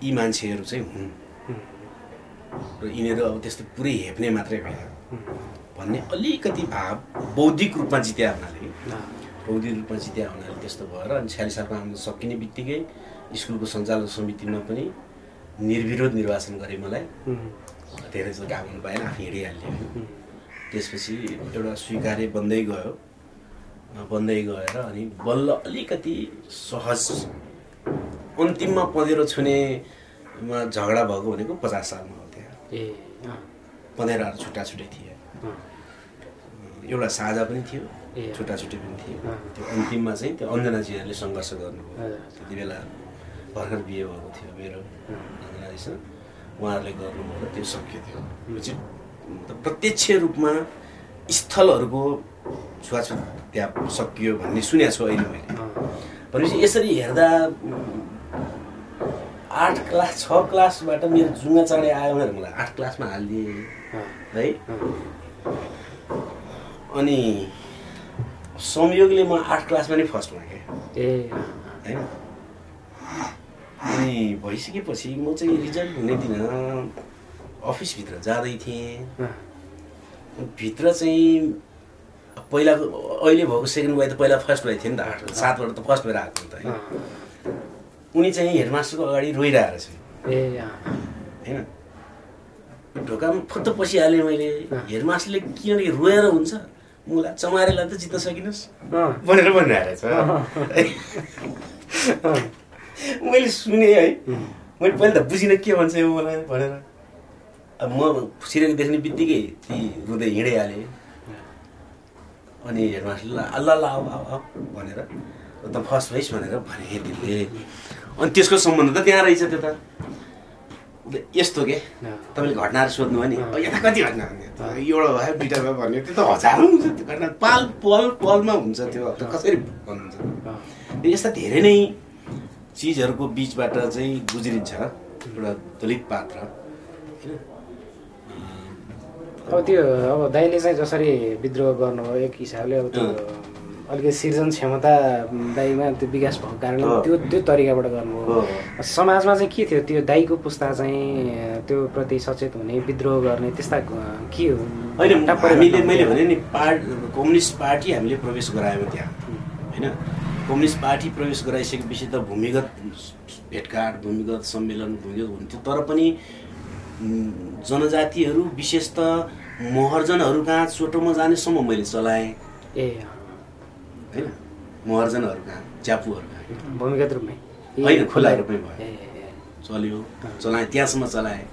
यी मान्छेहरू चाहिँ हुन्। र यिनीहरू अब त्यस्तो पुरै हेप्ने मात्रै होइन भन्ने अलिकति भाव बौद्धिक रूपमा जित्या हुनाले बौद्धिक रूपमा जित्या हुनाले त्यस्तो भएर अनि छ्यालिस सालको आन्दोलन सकिने बित्तिकै स्कुलको सञ्चालक समितिमा पनि निर्विरोध निर्वाचन गरे मलाई। धेरै जस्तो काम हुनु पाएन आफै हिँडिहाल्यो उम्, त्यसपछि एउटा स्वीकार्य बन्दै गयो। बन्दै गएर अनि बल्ल अलिकति सहज अन्तिममा पँधेरो छुनेमा झगडा भएको भनेको पचास सालमा हो त्यहाँ। ए पँधेराहरू छुट्टा छुट्टै थिए। एउटा साझा पनि थियो। ए। छुट्टा छुट्टै पनि थियो। त्यो अन्तिममा चाहिँ त्यो अञ्जनाजीहरूले सङ्घर्ष गर्नुभयो। त्यति बेला भर्खर बिहे भएको थियो मेरो अञ्जनाजीसँग उहाँहरूले गर्नुभयो त्यो सकियो त्यो चाहिँ प्रत्यक्ष रूपमा स्थलहरूको छुवाछुत त्यहाँ सकियो भन्ने सुनेको छु अहिले मैले। भनेपछि यसरी हेर्दा आठ क्लास छ क्लासबाट मेरो जुङ्गा चाँडै आयो भनेर मलाई आठ क्लासमा हालिदिए। है? अनि संयोगले म आठ क्लासमा नै फर्स्ट भएँ ए। होइन? अनि भइसकेपछि म चाहिँ रिजल्ट हुने दिन अफिसभित्र जाँदै थिएँ। भित्र चाहिँ पहिलाको अहिले भएको सेकेन्ड वाइ त पहिला फर्स्ट वाइ थियो नि त आठ सातबाट त फर्स्ट भएर आएको त होइन। उनी चाहिँ हेडमास्टरको अगाडि रोइरहेको ए होइन? ढोकामा फुत्त पसिहालेँ मैले। हेडमास्टरले किनकि रोएर हुन्छ। मुला चमारेलाई त जित्न सकिनुहोस् भनेर भनिरहेको रहेछ मैले सुने है. मैले पहिला त बुझिनँ के भन्छ यो मलाई भनेर। अब म सिरियल देख्ने बित्तिकै ती रुँदै हिँडिहालेँ। अनि हेडमास्टरले ल ल आऊ आऊ आऊ भनेर। त फर्स्ट भइस भनेर भने तिमीले अनि त्यसको सम्बन्ध त त्यहाँ रहेछ त्यो त। यस्तो के? तपाईँले घटनाहरू सोध्नु भयो नि। अब यता कति घटना त एउटा भयो दुइटा भयो भन्ने त्यो त हजारौँ हुन्छ त्यो घटना। पाल पल पलमा हुन्छ त्यो। अब कसरी भन्नुहुन्छ? यस्ता धेरै नै चिजहरूको बिचबाट चाहिँ गुज्रिन्छ एउटा दलित पात्र। होइन? अब त्यो अब दाइले चाहिँ जसरी विद्रोह गर्नुभयो एक हिसाबले अब त्यो अलिकति सिर्जन क्षमता दाइमा त्यो विकास भएको कारणले अँ। त्यो त्यो तरिकाबाट गर्नुभयो। समाजमा चाहिँ के थियो? त्यो दाइको पुस्ता चाहिँ त्यो प्रति सचेत हुने विद्रोह गर्ने त्यस्ता के हो? होइन हामीले मैले? भने नि पार्ट कम्युनिस्ट पार्टी हामीले प्रवेश गरायौँ त्यहाँ। होइन? कम्युनिस्ट पार्टी प्रवेश गराइसकेपछि त भूमिगत भेटघाट भूमिगत सम्मेलन भूमिगत हुन्थ्यो। तर पनि जनजातिहरू विशेष त महर्जनहरू कहाँ चोटोमा जानेसम्म मैले चलाएँ। ए होइन? महर्जनहरू कहाँ च्यापुहरू कहाँ भूमिगत रूपमै। होइन, खुला रूपमै भयो। चल्यो चलाएँ त्यहाँसम्म चलाएँ।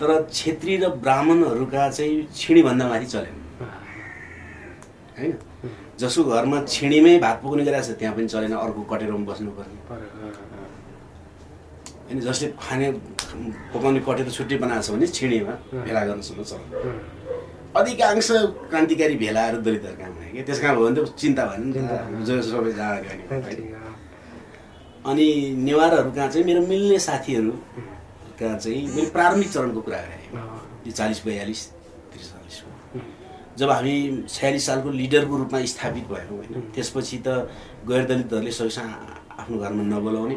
तर छेत्री र ब्राह्मणहरूका चाहिँ छिँडीभन्दा माथि चलेन। होइन? जसको घरमा छिँडीमै भात पकाउने गरिरहेको छ त्यहाँ पनि चलेन अर्को कटेरोमा बस्नुपर्ने होइन जसले खाने पकाउने कटेरो छुट्टै बनाएको छ भने छिँडीमा भेला गर्नुसम्म चल्छ अँ, अधिकांश क्रान्तिकारी भेलाहरू दलितहरू काम कि? त्यस कारण भयो भने त। चिन्ता भएन नि। जो सबै जाँदा गयो हो। अनि नेवारहरू कहाँ चाहिँ मेरो मिल्ने साथीहरू कहाँ चाहिँ मैले प्रारम्भिक चरणको कुरा गरेँ। यो चालिस बयालिस त्रिचालिसको जब हामी छयालिस सालको लिडरको रूपमा स्थापित भयौँ होइन त्यसपछि त गैर दलितहरूले सबैसँग आफ्नो घरमा नबोलाउने।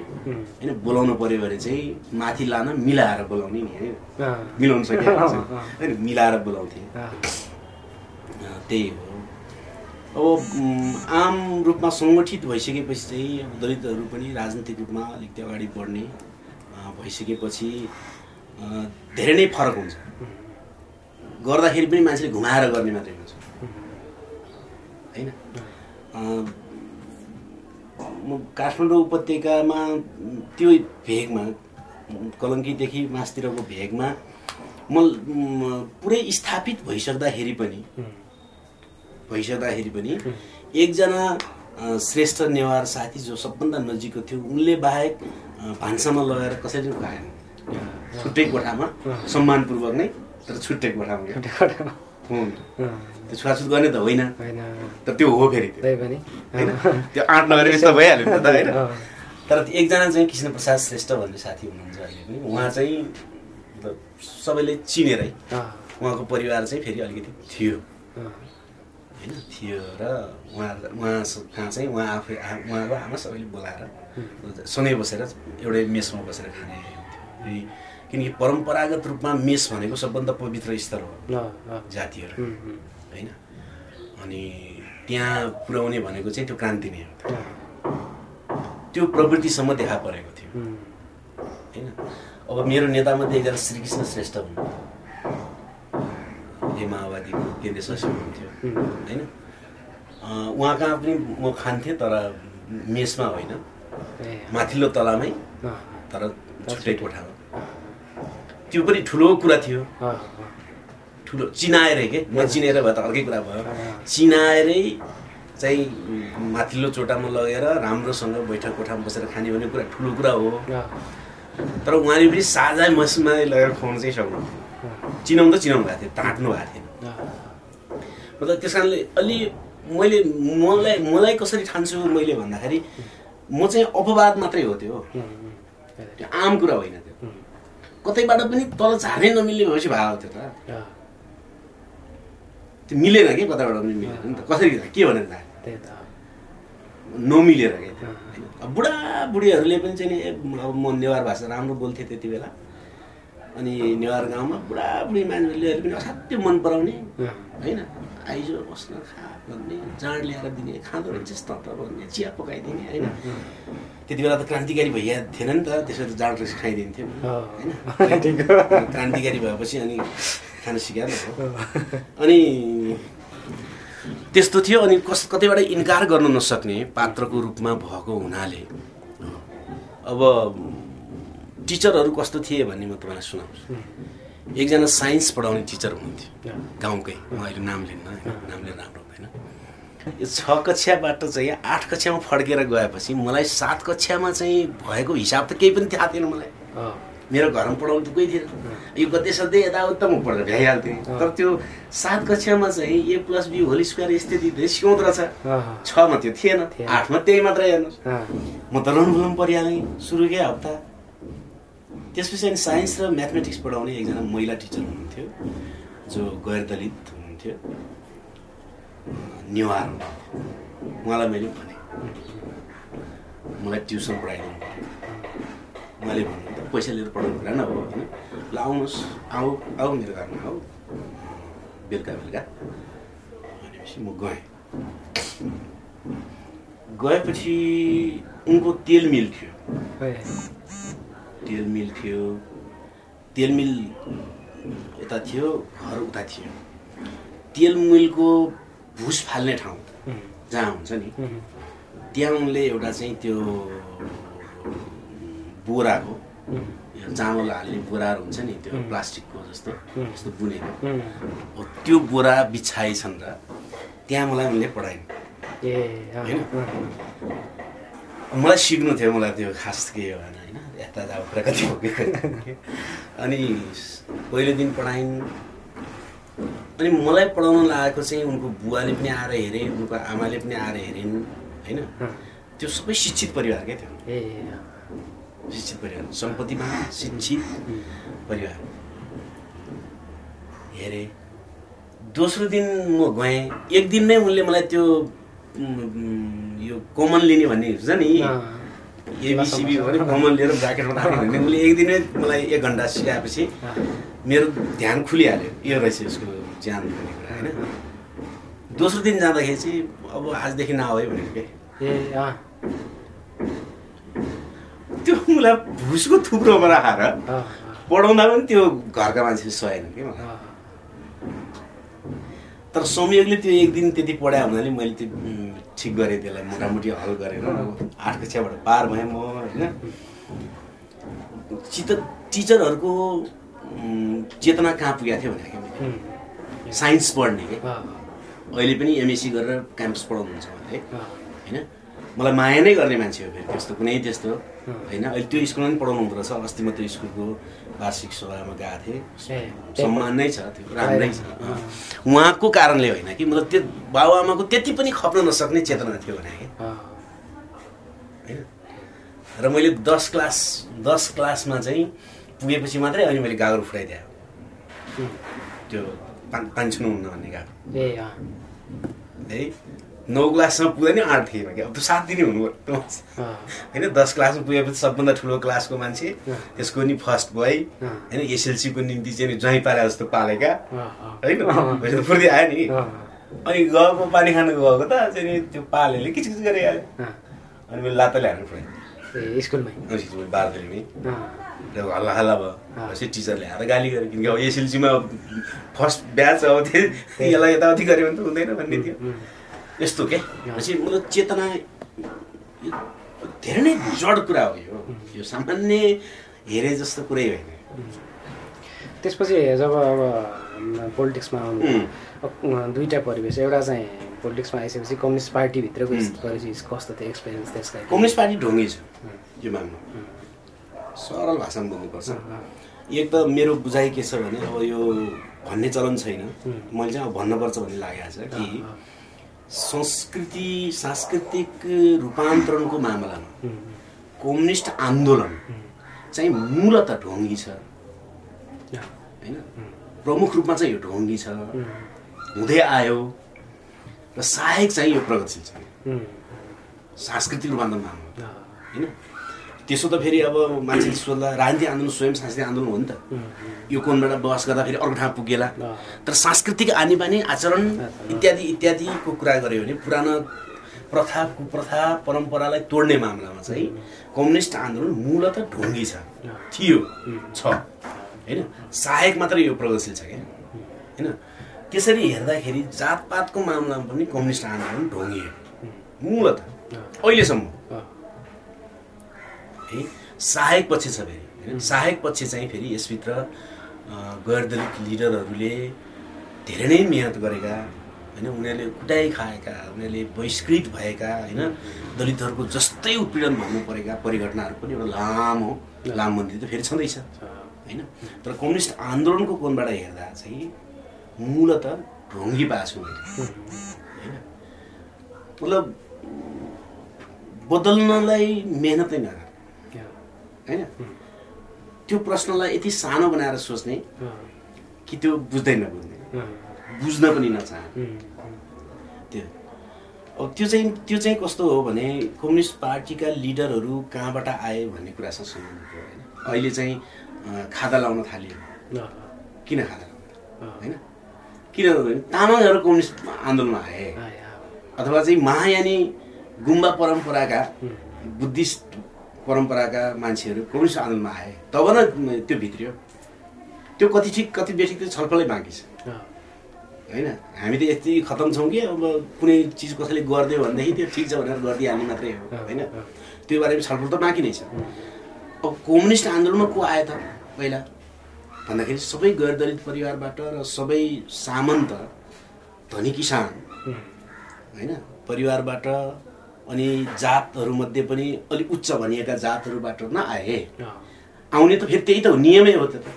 होइन बोलाउनु पऱ्यो भने चाहिँ माथि लान मिलाएर बोलाउने नि होइन? मिलाउनु सकिएको अँ, छ अँ। होइन मिलाएर बोलाउँथे। त्यही हो। अब आम रूपमा सङ्गठित भइसकेपछि चाहिँ अब दलितहरू पनि राजनीतिक रूपमा अलिकति अगाडि बढ्ने भइसकेपछि धेरै नै फरक हुन्छ। गर्दाखेरि पनि मान्छेले घुमाएर गर्ने मात्रै हुन्छ। होइन? काठमाडौँ उपत्यकामा त्यो भेगमा कलङ्कीदेखि मासतिरको भेगमा म म पुरै स्थापित भइसक्दाखेरि पनि भइसक्दाखेरि पनि एकजना श्रेष्ठ नेवार साथी जो सबभन्दा नजिकको थियो उनले बाहेक भान्सामा लगाएर कसैले खाएन छुट्टै कोठामा सम्मानपूर्वक नै तर छुट्टै कोठामा। त्यो छुवाछुत गर्ने त होइन। तर त्यो हो फेरि होइन? त्यो आँट नगरेपछि त भइहाल्यो नि त होइन? तर एकजना चाहिँ कृष्ण प्रसाद श्रेष्ठ भन्ने साथी हुनुहुन्छ अहिले पनि। उहाँ चाहिँ सबैले चिनेरै उहाँको परिवार चाहिँ फेरि अलिकति थियो। होइन? थियो र उहाँ उहाँ कहाँ चाहिँ उहाँ आफै उहाँको आमा सबैले बोलाएर सँगै बसेर एउटै मेसमा बसेर खाने हुन्थ्यो। किनकि परम्परागत रूपमा मेस भनेको सबभन्दा पवित्र स्थल हो जातिहरू। होइन? अनि त्यहाँ पुर्याउने भनेको चाहिँ त्यो क्रान्ति नै हो। त्यो प्रवृत्तिसम्म देखा परेको थियो। होइन? अब मेरो नेतामध्ये एकजना श्रीकृष्ण श्रेष्ठ हुन् हे माओवादीको केन्द्रीय सचिव हुनुहुन्थ्यो। होइन? उहाँ कहाँ पनि म खान्थेँ तर मेसमा होइन। माथिल्लो तलामै तर छुट्टै कोठामा। त्यो पनि ठुलो कुरा थियो। ठुलो चिनाएरै के? म चिनेर भए त अर्कै कुरा भयो। चिनाएरै चाहिँ माथिल्लो चोटामा लगेर राम्रोसँग बैठक कोठामा बसेर खाने भन्ने कुरा ठुलो कुरा हो। तर उहाँले पनि साझा मसमा लगेर खुवाउनु चाहिँ सक्नु चिनाउनु त चिनाउनु भएको थियो ताट्नु भएको थिएन। मतलब त्यस कारणले अलि मैले मलाई मलाई कसरी ठान्छु मैले भन्दाखेरि म चाहिँ अपवाद मात्रै हो त्यो। आम कुरा होइन कतैबाट पनि तल झार्नै नमिल्ने भएपछि भएको थियो त। त्यो मिलेन कि कताबाट पनि मिलेन नि त। कसरी के भनेर त्यही त। नमिलेर क्या त्यो। अब बुढाबुढीहरूले पनि चाहिँ नि अब म नेवार भाषा राम्रो बोल्थेँ त्यति बेला। अनि नेवार गाउँमा बुढाबुढी मान्छेहरूले पनि असाध्यै मन पराउने। होइन? आइज बस्न खा भन्ने जाँड ल्याएर दिने खाँदो रहेछस् त भन्ने चिया पकाइदिने होइन? त्यति बेला त क्रान्तिकारी भइया थिएन नि त त्यसो त जाँड रहेछ खाइदिन्थ्यो। होइन। क्रान्तिकारी भएपछि अनि खान सिकाएर हो। अनि त्यस्तो थियो अनि कस कतैबाट इन्कार गर्न नसक्ने पात्रको रूपमा भएको हुनाले अब टिचरहरू कस्तो थिए भन्ने म तपाईँलाई सुनाउँछु। एकजना साइन्स पढाउने टिचर हुनुहुन्थ्यो गाउँकै। म अहिले नाम लिन्न होइन? नामले राम्रो हुँदैन यो छ कक्षाबाट चाहिँ आठ कक्षामा फर्केर गएपछि मलाई सात कक्षामा चाहिँ भएको हिसाब त केही पनि थाहा थिएन मलाई। अँ, मेरो घरमा पढाउनु त कोही थिएन। यो गद्य सधैँ यताउता म पढेर भ्याइहाल्थेँ। तर त्यो सात कक्षामा चाहिँ A plus B whole square यस्तै दिँदै सिकाउँदो रहेछ। अँ, छमा त्यो थिएन। आठमा त्यही मात्रै हेर्नुहोस्। म त रनफुलम परिहालेँ। सुरुकै हप्ता। त्यसपछि अनि साइन्स र म्याथमेटिक्स पढाउने एकजना महिला टिचर हुनुहुन्थ्यो जो गैर दलित हुनुहुन्थ्यो। नेवार उहाँलाई मैले भने मलाई ट्युसन पढाइदिनु उहाँले भन्नुहुन्छ पैसा लिएर पढाउनु कुरा नहो होइन? ल आउनुहोस्। आऊ आऊ मेरो घरमा आऊ। बेलुका बेलुका। भनेपछि म गएँ। गएपछि उनको तेल मिल थियो तेल मिल थियो। तेल मिल यता थियो घर उता थियो। तेल मिलको भुस फाल्ने ठाउँ जहाँ हुन्छ नि। त्यहाँ उनले एउटा चाहिँ त्यो बोराको चामल हाल्ने बोराहरू हुन्छ नि त्यो. प्लास्टिकको जस्तो. जस्तो बुनेको। हो त्यो बोरा बिछाएछन् र त्यहाँ मलाई उनले पढाइन्। होइन? मलाई सिक्नु थियो मलाई त्यो खास के भएन यता प्रगति पुगेको अनि पहिलो दिन पढाइन्। अनि मलाई पढाउन लागेको चाहिँ उनको बुवाले पनि आएर हेरे उनको आमाले पनि आएर हेरिन् होइन? त्यो सबै शिक्षित परिवारकै थियो शिक्षित परिवार। सम्पत्तिमा शिक्षित परिवार। हेरेँ। दोस्रो दिन म गएँ। एक दिन नै उनले मलाई त्यो यो कमन लिने भन्ने हुन्छ नि। एबिसिबी भने कमन लिएर ब्राकेटमा राख्ने भने उसले एक दिनै मलाई एक घन्टा सिकाएपछि मेरो ध्यान खुलिहाल्यो यो रहेछ यसको ज्यान भन्ने कुरा होइन? दोस्रो दिन जाँदाखेरि चाहिँ अब आजदेखि नआऊ है भनेको के? त्यो मलाई भुसको थुप्रोमा राखेर पढाउँदा पनि त्यो घरका मान्छेले सहेन कि मलाई। तर संयोगले त्यो एक दिन त्यति पढायो हुनाले मैले त्यो ठिक गरेँ त्यसलाई मोटामोटी हल गरेर आठ कक्षाबाट पार भएँ म होइन। चित टिचरहरूको चेतना कहाँ पुगेको थियो भने साइन्स पढ्ने कि। अहिले पनि एमएससी गरेर क्याम्पस पढाउनुहुन्छ उहाँले होइन। मलाई माया नै गर्ने मान्छे हो फेरि त्यस्तो कुनै त्यस्तो। होइन अहिले त्यो स्कुलमा पनि पढाउनु हुँदो रहेछ। अस्ति म त्यो स्कुलको वार्षिक सभामा गएको थिएँ। सम्मान नै छ त्यो राम्रै छ। उहाँको कारणले होइन कि मतलब त्यो बाबुआमाको त्यति पनि खप्न नसक्ने चेतना थियो भने कि। होइन? र मैले दस क्लास दस क्लासमा चाहिँ पुगेपछि मात्रै अनि मैले गाग्रो फुटाइदिएँ त्यो पान पाँच हुन्न भन्ने अँ, है? नौ क्लासमा पुग्दा नि आँट थिएँ कि अब त सात दिनै हुनु होइन दस क्लासमा पुगेपछि सबभन्दा ठुलो क्लासको मान्छे। त्यसको नि फर्स्ट बोय। होइन एसएलसीको निम्ति चाहिँ ज्वाइँ पाले जस्तो पालेका। होइन फुर्ती आयो नि। अनि गएको पानी खानु गएको त चाहिँ त्यो पालेले किचकिच गरिहाल्यो अनि मैले लातो ल्याएर पऱ्यो। स्कुलमै? हल्ला हल्ला भयो। टिचरले आएर गाली गर्यो। किनकि अब एसएलसीमा फर्स्ट ब्याच अब त्यो यसलाई यताउति गऱ्यो भने त हुँदैन भन्ने थियो। यस्तो के? पछि मतलब चेतना धेरै नै जड कुरा हो यो। यो सामान्य हेरे जस्तो कुरै होइन। त्यसपछि जब अब पोलिटिक्समा आउनु दुईवटा परिवेश। एउटा चाहिँ पोलिटिक्समा आइसकेपछि कम्युनिस्ट पार्टीभित्रको कस्तो थियो एक्सपिरियन्स त्यसका कम्युनिस्ट पार्टी ढोङ्गी छ यो मान्नु सरल भाषामा बोल्नुपर्छ। एक त मेरो बुझाइ के छ भने अब यो भन्ने चलन छैन। मैले चाहिँ अब भन्नुपर्छ भन्ने लागेको छ कि संस्कृति सांस्कृतिक रूपान्तरणको मामलामा कम्युनिस्ट आन्दोलन चाहिँ मूलत ढोङ्गी छ। होइन? प्रमुख रूपमा चाहिँ यो ढोङ्गी छ। हुँदै आयो र सहायक चाहिँ यो प्रगतिशील छ। सांस्कृतिक अँ, होइन? त्यसो त फेरि अब मान्छेले सोध्ला राजनीतिक आन्दोलन स्वयं सांस्कृतिक आन्दोलन हो नि त। यो कोनबाट बहस गर्दा फेरि अर्को ठाउँ पुगेला। तर सांस्कृतिक आनी बानी आचरण इत्यादि इत्यादिको कुरा गऱ्यो भने पुरानो प्रथा कुप्रथा परम्परालाई तोड्ने मामलामा चाहिँ कम्युनिस्ट आन्दोलन मूलत ढुङ्गी छ। थियो छ। होइन? सहायक मात्रै यो प्रगतिशील छ क्या? होइन? त्यसरी हेर्दाखेरि जातपातको मामलामा पनि कम्युनिस्ट आन्दोलन ढोङ्गियो मूलत। अहिलेसम्म। है सहायक पक्ष छ फेरि होइन? सहायक पक्ष चाहिँ फेरि यसभित्र गैर दलित लिडरहरूले धेरै नै मिहिनेत गरेका होइन? उनीहरूले कुटाइ खाएका उनीहरूले बहिष्कृत भएका होइन? दलितहरूको जस्तै उत्पीडन भोग्नु परेका परिघटनाहरू पनि एउटा लामो लामबन्दी त फेरि छँदैछ होइन? तर कम्युनिस्ट आन्दोलनको कोणबाट हेर्दा चाहिँ मूलत ढोङ्गी मैले होइन? मतलब बदल्नलाई मेहनत नगर। होइन? त्यो प्रश्नलाई यति सानो बनाएर सोच्ने कि त्यो बुझ्दै नबुझ्ने बुझ्न पनि नचाहने त्यो। अब त्यो चाहिँ त्यो चाहिँ कस्तो हो भने कम्युनिस्ट पार्टीका लिडरहरू कहाँबाट आए भन्ने कुरासँग सम्बन्धित हो होइन? अहिले चाहिँ खाता लाउन थालियो। किन खाता लाउन होइन? किनभने तामाङहरू कम्युनिस्ट आन्दोलनमा आए। अथवा चाहिँ महायानी गुम्बा परम्पराका बुद्धिस्ट परम्पराका मान्छेहरू कम्युनिस्ट आन्दोलनमा आए तब न त्यो भित्रियो। त्यो कति ठिक कति बेठिक त्यो छलफलै बाँकी छ। होइन? हामी त यति खतम छौँ कि अब कुनै चिज कसैले गरिदियो भनेदेखि त्यो ठिक छ भनेर गरिदिइहाल्ने मात्रै हो होइन? त्यो बारेमा छलफल त बाँकी नै छ। अब कम्युनिस्ट आन्दोलनमा को आयो त पहिला? भन्दाखेरि सबै गैर दलित परिवारबाट र सबै सामन्त धनी किसान होइन? परिवारबाट अनि जातहरूमध्ये पनि अलिक उच्च भनिएका जातहरूबाट न आए अँ, आउने त फेरि त्यही त हो नियमै हो त्यो त।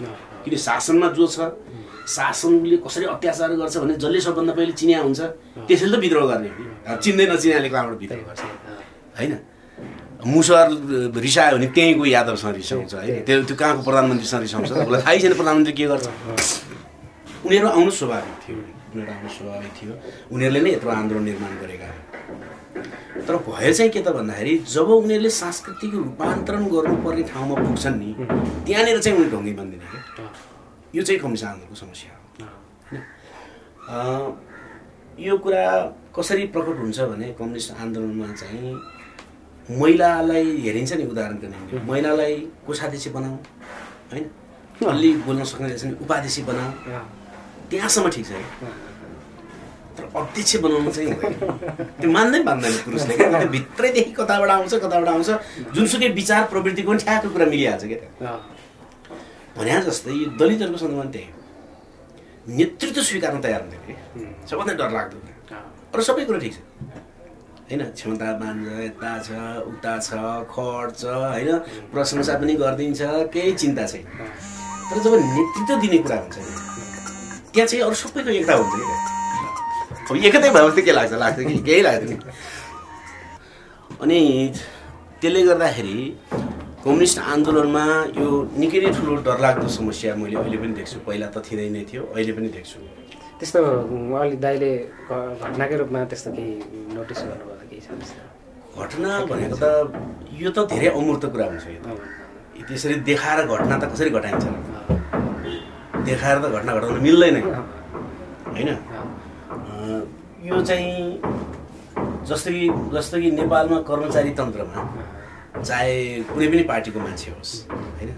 किन शासनमा जो छ शासनले कसरी अत्याचार गर्छ भने जसले सबभन्दा पहिले चिन्या हुन्छ त्यसैले त विद्रोह गर्ने। चिन्दै नचिन्याले कहाँबाट विद्रोह गर्छ। होइन? मुसहर रिसायो भने त्यहीँ गयो यादवसँग रिसाउँछ है त्यो त्यो कहाँको प्रधानमन्त्रीसँग रिसाउँछ तपाईँलाई थाहै छैन प्रधानमन्त्री के गर्छ। उनीहरू आउनु स्वाभाविक थियो। उनीहरू आउनु स्वाभाविक थियो। उनीहरूले नै यत्रो आन्दोलन निर्माण गरेका। तर भयो चाहिँ के त भन्दाखेरि जब उनीहरूले सांस्कृतिक रूपान्तरण गर्नुपर्ने ठाउँमा पुग्छन् नि त्यहाँनिर चाहिँ उनीहरू ढङ्गी बन्दिने क्या। यो चाहिँ कम्युनिस्ट आन्दोलनको समस्या हो। यो कुरा कसरी प्रकट हुन्छ भने कम्युनिस्ट आन्दोलनमा चाहिँ महिलालाई हेरिन्छ नि उदाहरणको निम्ति। महिलालाई कोषाध्यक्ष बनाऊ होइन? अलि बोल्न सक्ने रहेछ भने उपाध्यक्ष बनाऊ। त्यहाँसम्म ठिक छ तर अध्यक्ष बनाउनु चाहिँ हुँदैन त्यो मान्दै मान्दैन पुरुषले क्या त्यो भित्रैदेखि कताबाट आउँछ कताबाट आउँछ जुनसुकै विचार प्रवृत्तिको पनि ठ्याक्क कुरा मिलिहाल्छ क्या भने जस्तै यो दलितहरूको सन्दर्भमा त्यही हो नेतृत्व स्वीकार्न तयार हुँदैन कि सबभन्दा डरलाग्दो कुरा अँ, अरू सबै कुरो ठिक छ होइन क्षमता मान्छ यता छ उता छ खर्च होइन प्रशंसा पनि गरिदिन्छ केही चिन्ता छैन तर जब नेतृत्व दिने कुरा हुन्छ नि त्यहाँ चाहिँ अरू सबैको एकता हुन्छ कि त्यहाँ। अब एकतै भएपछि त के लाग्छ लाग्छ कि केही लाग्दैन अनि त्यसले गर्दाखेरि कम्युनिस्ट आन्दोलनमा यो निकै नै ठुलो डरलाग्दो समस्या मैले अहिले पनि देख्छु पहिला त थिँदै नै थियो अहिले पनि देख्छु त्यस्तो अलि दाइले घटनाकै रूपमा त्यस्तो केही नोटिस गर्नुभयो केही छ त्यस्तो घटना भनेको त यो त धेरै अमूर्त कुरा हुन्छ यो त त्यसरी देखाएर घटना त कसरी घटाइन्छ देखाएर त घटना घटाउन मिल्दैन होइन यो चाहिँ जस्तो कि जस्तो कि नेपालमा कर्मचारी तन्त्रमा चाहे कुनै पनि पार्टीको मान्छे होस् होइन?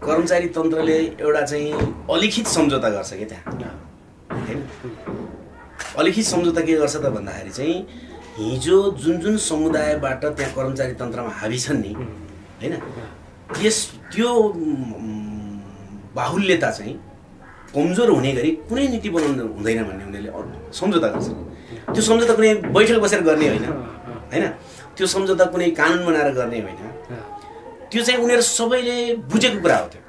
कर्मचारी तन्त्रले एउटा चाहिँ अलिखित सम्झौता गर्छ क्या त्यहाँ? होइन? अलिखित सम्झौता के गर्छ त भन्दाखेरि चाहिँ हिजो जुन जुन समुदायबाट त्यहाँ कर्मचारी तन्त्रमा हाबी छन् नि होइन? त्यस त्यो बाहुल्यता चाहिँ कमजोर हुने गरी कुनै नीति बनाउनु हुँदैन भन्ने उनीहरूले सम्झौता गर्छ। त्यो सम्झौता कुनै बैठक बसेर गर्ने होइन होइन? त्यो सम्झौता कुनै कानुन बनाएर गर्ने होइन। त्यो चाहिँ उनीहरू सबैले बुझेको कुरा हो त्यो।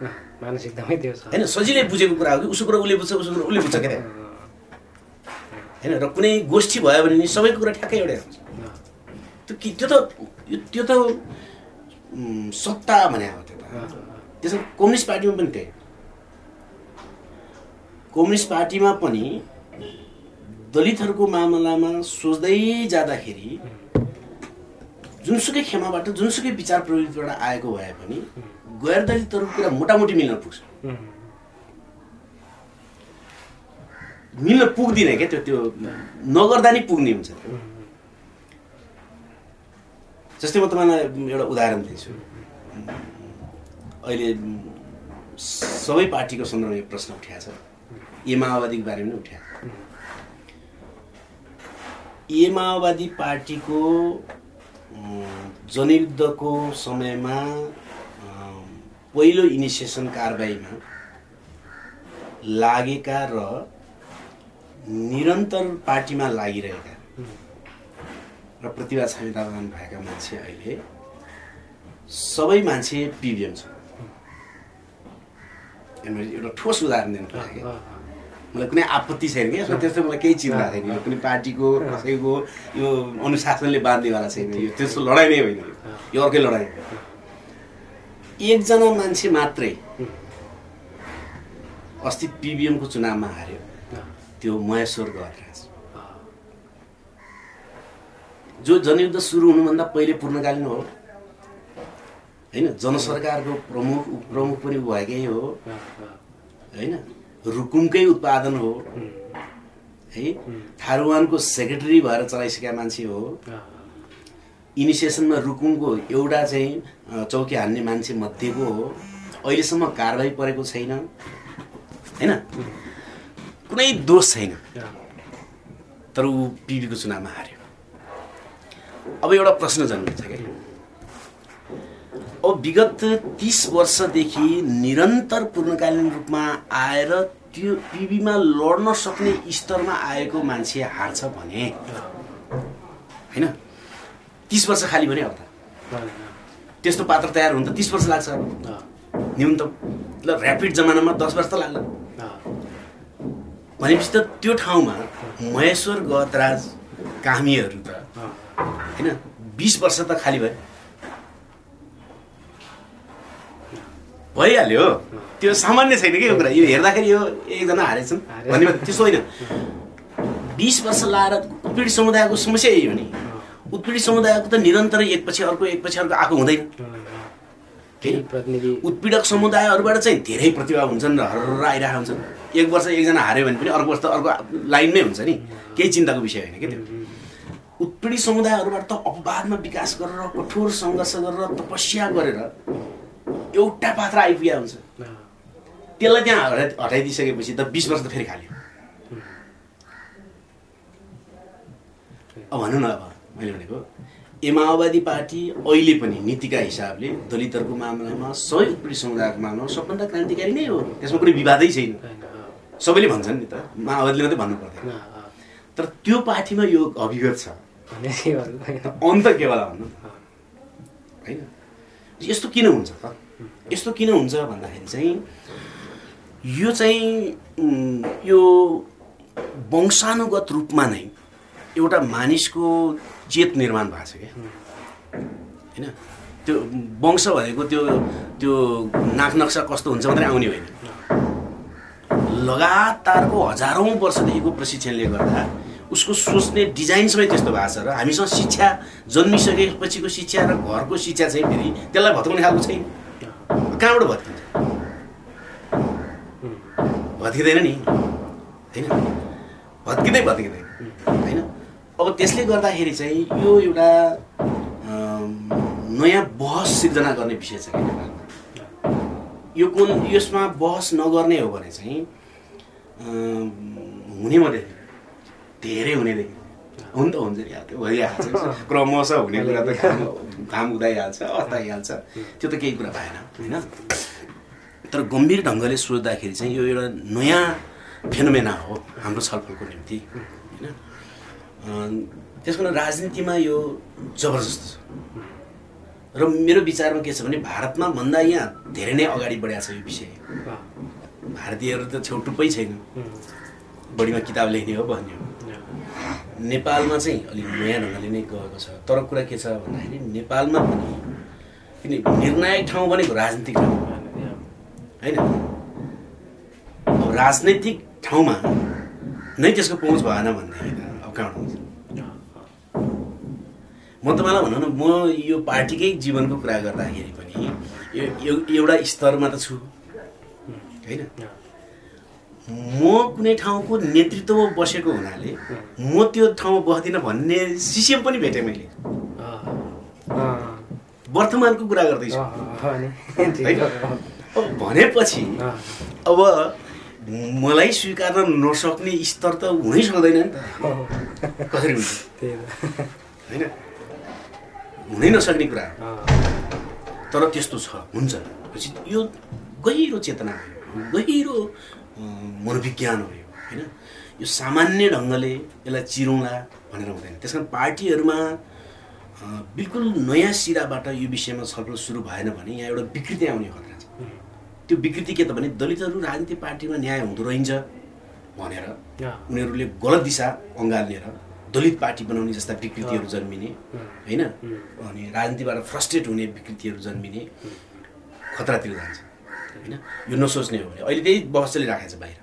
छ। होइन? सजिलै बुझेको कुरा हो कि उसको कुरा उसले बुझ्छ उसको कुरा उसले बुझ्छ क्या। होइन? र कुनै गोष्ठी भयो भने नि सबैको कुरा ठ्याक्कै एउटै हुन्छ। त्यो कि त्यो त त्यो त सत्ता भने हो त्यो त। त्यसमा कम्युनिस्ट पार्टीमा पनि त्यही। कम्युनिस्ट पार्टीमा पनि दलितहरूको मामलामा सोच्दै जाँदाखेरि जुनसुकै खेमाबाट जुनसुकै विचार प्रवृत्तिबाट आएको भए पनि गैर दलितहरूको कुरा मोटामोटी मिल्न पुग्छ। मिल्न पुग्दिनँ क्या त्यो त्यो नगर्दा नि पुग्ने हुन्छ। जस्तै म तपाईँलाई एउटा उदाहरण दिन्छु। अहिले सबै पार्टीको सन्दर्भमा यो प्रश्न उठाएको छ। ए माओवादीको बारेमा पनि उठाएको ए माओवादी पार्टीको जनयुद्धको समयमा पहिलो इनिसिएसन कारबाहीमा लागेका र निरन्तर पार्टीमा लागिरहेका र प्रतिभा छामितावान भएका मान्छे अहिले सबै मान्छे पिबिएम छ एउटा ठोस उदाहरण दिनु लागि। मलाई कुनै आपत्ति छैन कि यसमा त्यस्तो मलाई केही चिन्ता छैन। यो कुनै पार्टीको कसैको यो अनुशासनले बाँध्नेवाला छैन यो। त्यस्तो लडाइँ नै होइन यो। अर्कै लडाइँ एकजना मान्छे मात्रै अस्ति पिबिएमको चुनावमा हार्यो। त्यो महेश्वर गहराज जो जनयुद्ध सुरु हुनुभन्दा पहिले पूर्णकालीन हो। होइन जनसरकारको प्रमुख उपप्रमुख पनि भएकै हो। होइन रुकुमकै उत्पादन हो। है। थारुवानको सेक्रेटरी भएर चलाइसकेका मान्छे हो। इनिसिएसनमा रुकुमको एउटा चाहिँ चौकी हान्ने मान्छे मध्येको हो। अहिलेसम्म कारवाही परेको छैन। होइन? कुनै दोष छैन। तर ऊ पिबीको चुनावमा हार्यो। अब एउटा प्रश्न जन्मिन्छ क्या। अब विगत तिस वर्षदेखि निरन्तर पूर्णकालीन रूपमा आएर त्यो पिबीमा लड्न सक्ने स्तरमा आएको मान्छे हार्छ भने होइन? तिस वर्ष खाली भने अब त। त्यस्तो पात्र तयार हुन त तिस वर्ष लाग्छ। न्यूनतम ल ऱ्यापिड जमानामा दस वर्ष त लाग्ला। भनेपछि त त्यो ठाउँमा महेश्वर गतराज कामीहरू त होइन? बिस वर्ष त खाली भयो। भइहाल्यो। त्यो सामान्य छैन कि यो कुरा। यो हेर्दाखेरि यो एकजना हारेछन्। भन्ने त्यस्तो होइन बिस वर्ष लाएर उत्पीडित समुदायको समस्या यही हो नि। उत्पीडित समुदायको त निरन्तरै एकपछि अर्को एकपछि अर्को आएको हुँदैन। उत्पीडक समुदायहरूबाट चाहिँ धेरै प्रतिभा हुन्छन् र हर आइरहेका हुन्छन्। एक वर्ष एकजना हार्यो भने पनि अर्को वर्ष त अर्को लाइनमै हुन्छ नि। केही चिन्ताको विषय होइन कि त्यो। उत्पीडित समुदायहरूबाट त अपवादमा विकास गरेर कठोर सङ्घर्ष गरेर तपस्या गरेर एउटा पात्र आइपुगेको हुन्छ। त्यसलाई त्यहाँ हटाइ हटाइदिइसकेपछि त बिस वर्ष त फेरि खाल्यो। अब भनौँ न अब मैले भनेको ए माओवादी पार्टी अहिले पनि नीतिका हिसाबले दलितहरूको मामलामा सबै उत्पीडित समुदायको मामलामा सबभन्दा क्रान्तिकारी नै हो। त्यसमा कुनै विवादै छैन। सबैले भन्छन् नि त माओवादीले मात्रै भन्नु पर्दैन। तर त्यो पार्टीमा यो अभिगत छ। अन्त के होला भन्नु? होइन। यस्तो किन हुन्छ त? यस्तो किन हुन्छ भन्दाखेरि चाहिँ यो चाहिँ यो वंशानुगत रूपमा नै एउटा मानिसको चेत निर्माण भएको छ क्या। होइन? त्यो वंश भनेको त्यो त्यो नाक नक्सा कस्तो हुन्छ मात्रै आउने होइन। लगातारको हजारौँ वर्षदेखिको प्रशिक्षणले गर्दा उसको सोच्ने डिजाइन सबै त्यस्तो भएको छ र हामीसँग शिक्षा जन्मिसकेपछिको शिक्षा र घरको शिक्षा चाहिँ फेरि त्यसलाई भत्काउने खालको छैन। कहाँबाट भत्किन्छ? भत्किँदैन नि। होइन? भत्किँदै भत्किँदैन। होइन? अब त्यसले गर्दाखेरि चाहिँ यो एउटा नयाँ बहस सिर्जना गर्ने विषय छ क्या यो कुन यसमा बहस नगर्ने हो भने चाहिँ हुने मात्रै धेरै हुने देखिन्छ हुन त हुन्छ नि त्यो भइहाल्छ। क्रमशः हुने कुरा त घाम घाम उदाइहाल्छ अस्ताइहाल्छ त्यो त केही कुरा भएन होइन? तर गम्भीर ढङ्गले सोच्दाखेरि चाहिँ यो एउटा नयाँ फेनोमेना हो हाम्रो छलफलको निम्ति होइन? त्यसको राजनीतिमा यो जबरजस्त छ। र मेरो विचारमा के छ भने भारतमा भन्दा यहाँ धेरै नै अगाडि बढाएको छ यो विषय। भारतीयहरू त छेउटुप्पै छैन। बढीमा किताब लेख्ने हो भन्ने हो। नेपालमा चाहिँ अलिक नयाँ ढङ्गले नै गएको छ। तर कुरा के छ भन्दाखेरि नेपालमा पनि किन निर्णायक ठाउँ भनेको राजनीतिक ठाउँ होइन? अब राजनैतिक ठाउँमा नै त्यसको पहुँच भएन भनेदेखि अब कहाँबाट हुन्छ म तपाईँलाई भनौँ न म यो पार्टीकै जीवनको कुरा गर्दाखेरि पनि यो- एउटा स्तरमा त छु। होइन? म कुनै ठाउँको नेतृत्वमा बसेको हुनाले म त्यो ठाउँमा बस्दिनँ भन्ने सिसिएम पनि भेटेँ मैले। वर्तमानको कुरा गर्दैछु। भनेपछि अब मलाई स्वीकार्न नसक्ने स्तर त हुनै सक्दैन नि त। कसरी हुन्छ? होइन? हुनै नसक्ने कुरा। तर त्यस्तो छ। हुन्छ। यो गहिरो चेतना गहिरो मनोविज्ञान हो यो होइन? यो सामान्य ढङ्गले यसलाई चिरौँला भनेर हुँदैन। त्यस कारण पार्टीहरूमा बिल्कुल नयाँ सिराबाट यो विषयमा छलफल सुरु भएन भने यहाँ एउटा विकृति आउने खतरा छ। त्यो विकृति के त भने दलितहरू राजनीतिक पार्टीमा न्याय हुँदो रहन्छ भनेर उनीहरूले गलत दिशा अँगालेर दलित पार्टी बनाउने जस्ता विकृतिहरू जन्मिने होइन? अनि राजनीतिबाट फ्रस्ट्रेट हुने विकृतिहरू जन्मिने खतरातिर जान्छ। होइन? यो नसोच्ने हो भने। अहिले त्यही बहस चलिराखेको छ बाहिर।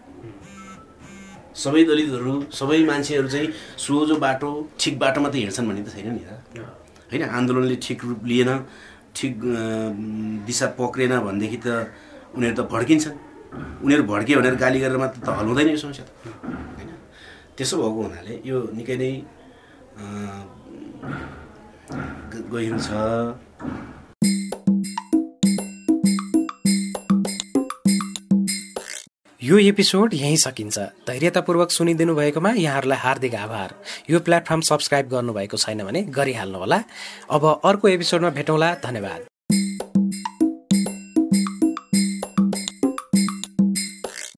सबै दलितहरू सबै मान्छेहरू चाहिँ सोझो बाटो ठिक बाटोमा त हिँड्छन् भन्ने त छैन नि त। होइन? आन्दोलनले ठिक रूप लिएन ठिक दिशा पक्रेन भनेदेखि त उनीहरू त भड्किन्छन्। उनीहरू भड्कियो भनेर गाली गरेर मात्र त हल हुँदैन यो समस्या त। होइन? त्यसो भएको हुनाले यो निकै नै गहिरो छ। यो एपिसोड यहीँ सकिन्छ। धैर्यतापूर्वक सुनिदिनु भएकोमा यहाँहरूलाई हार्दिक आभार। यो प्लेटफर्म सब्सक्राइब गर्नुभएको छैन भने गरिहाल्नुहोला। अब अर्को एपिसोडमा भेटौँला। धन्यवाद।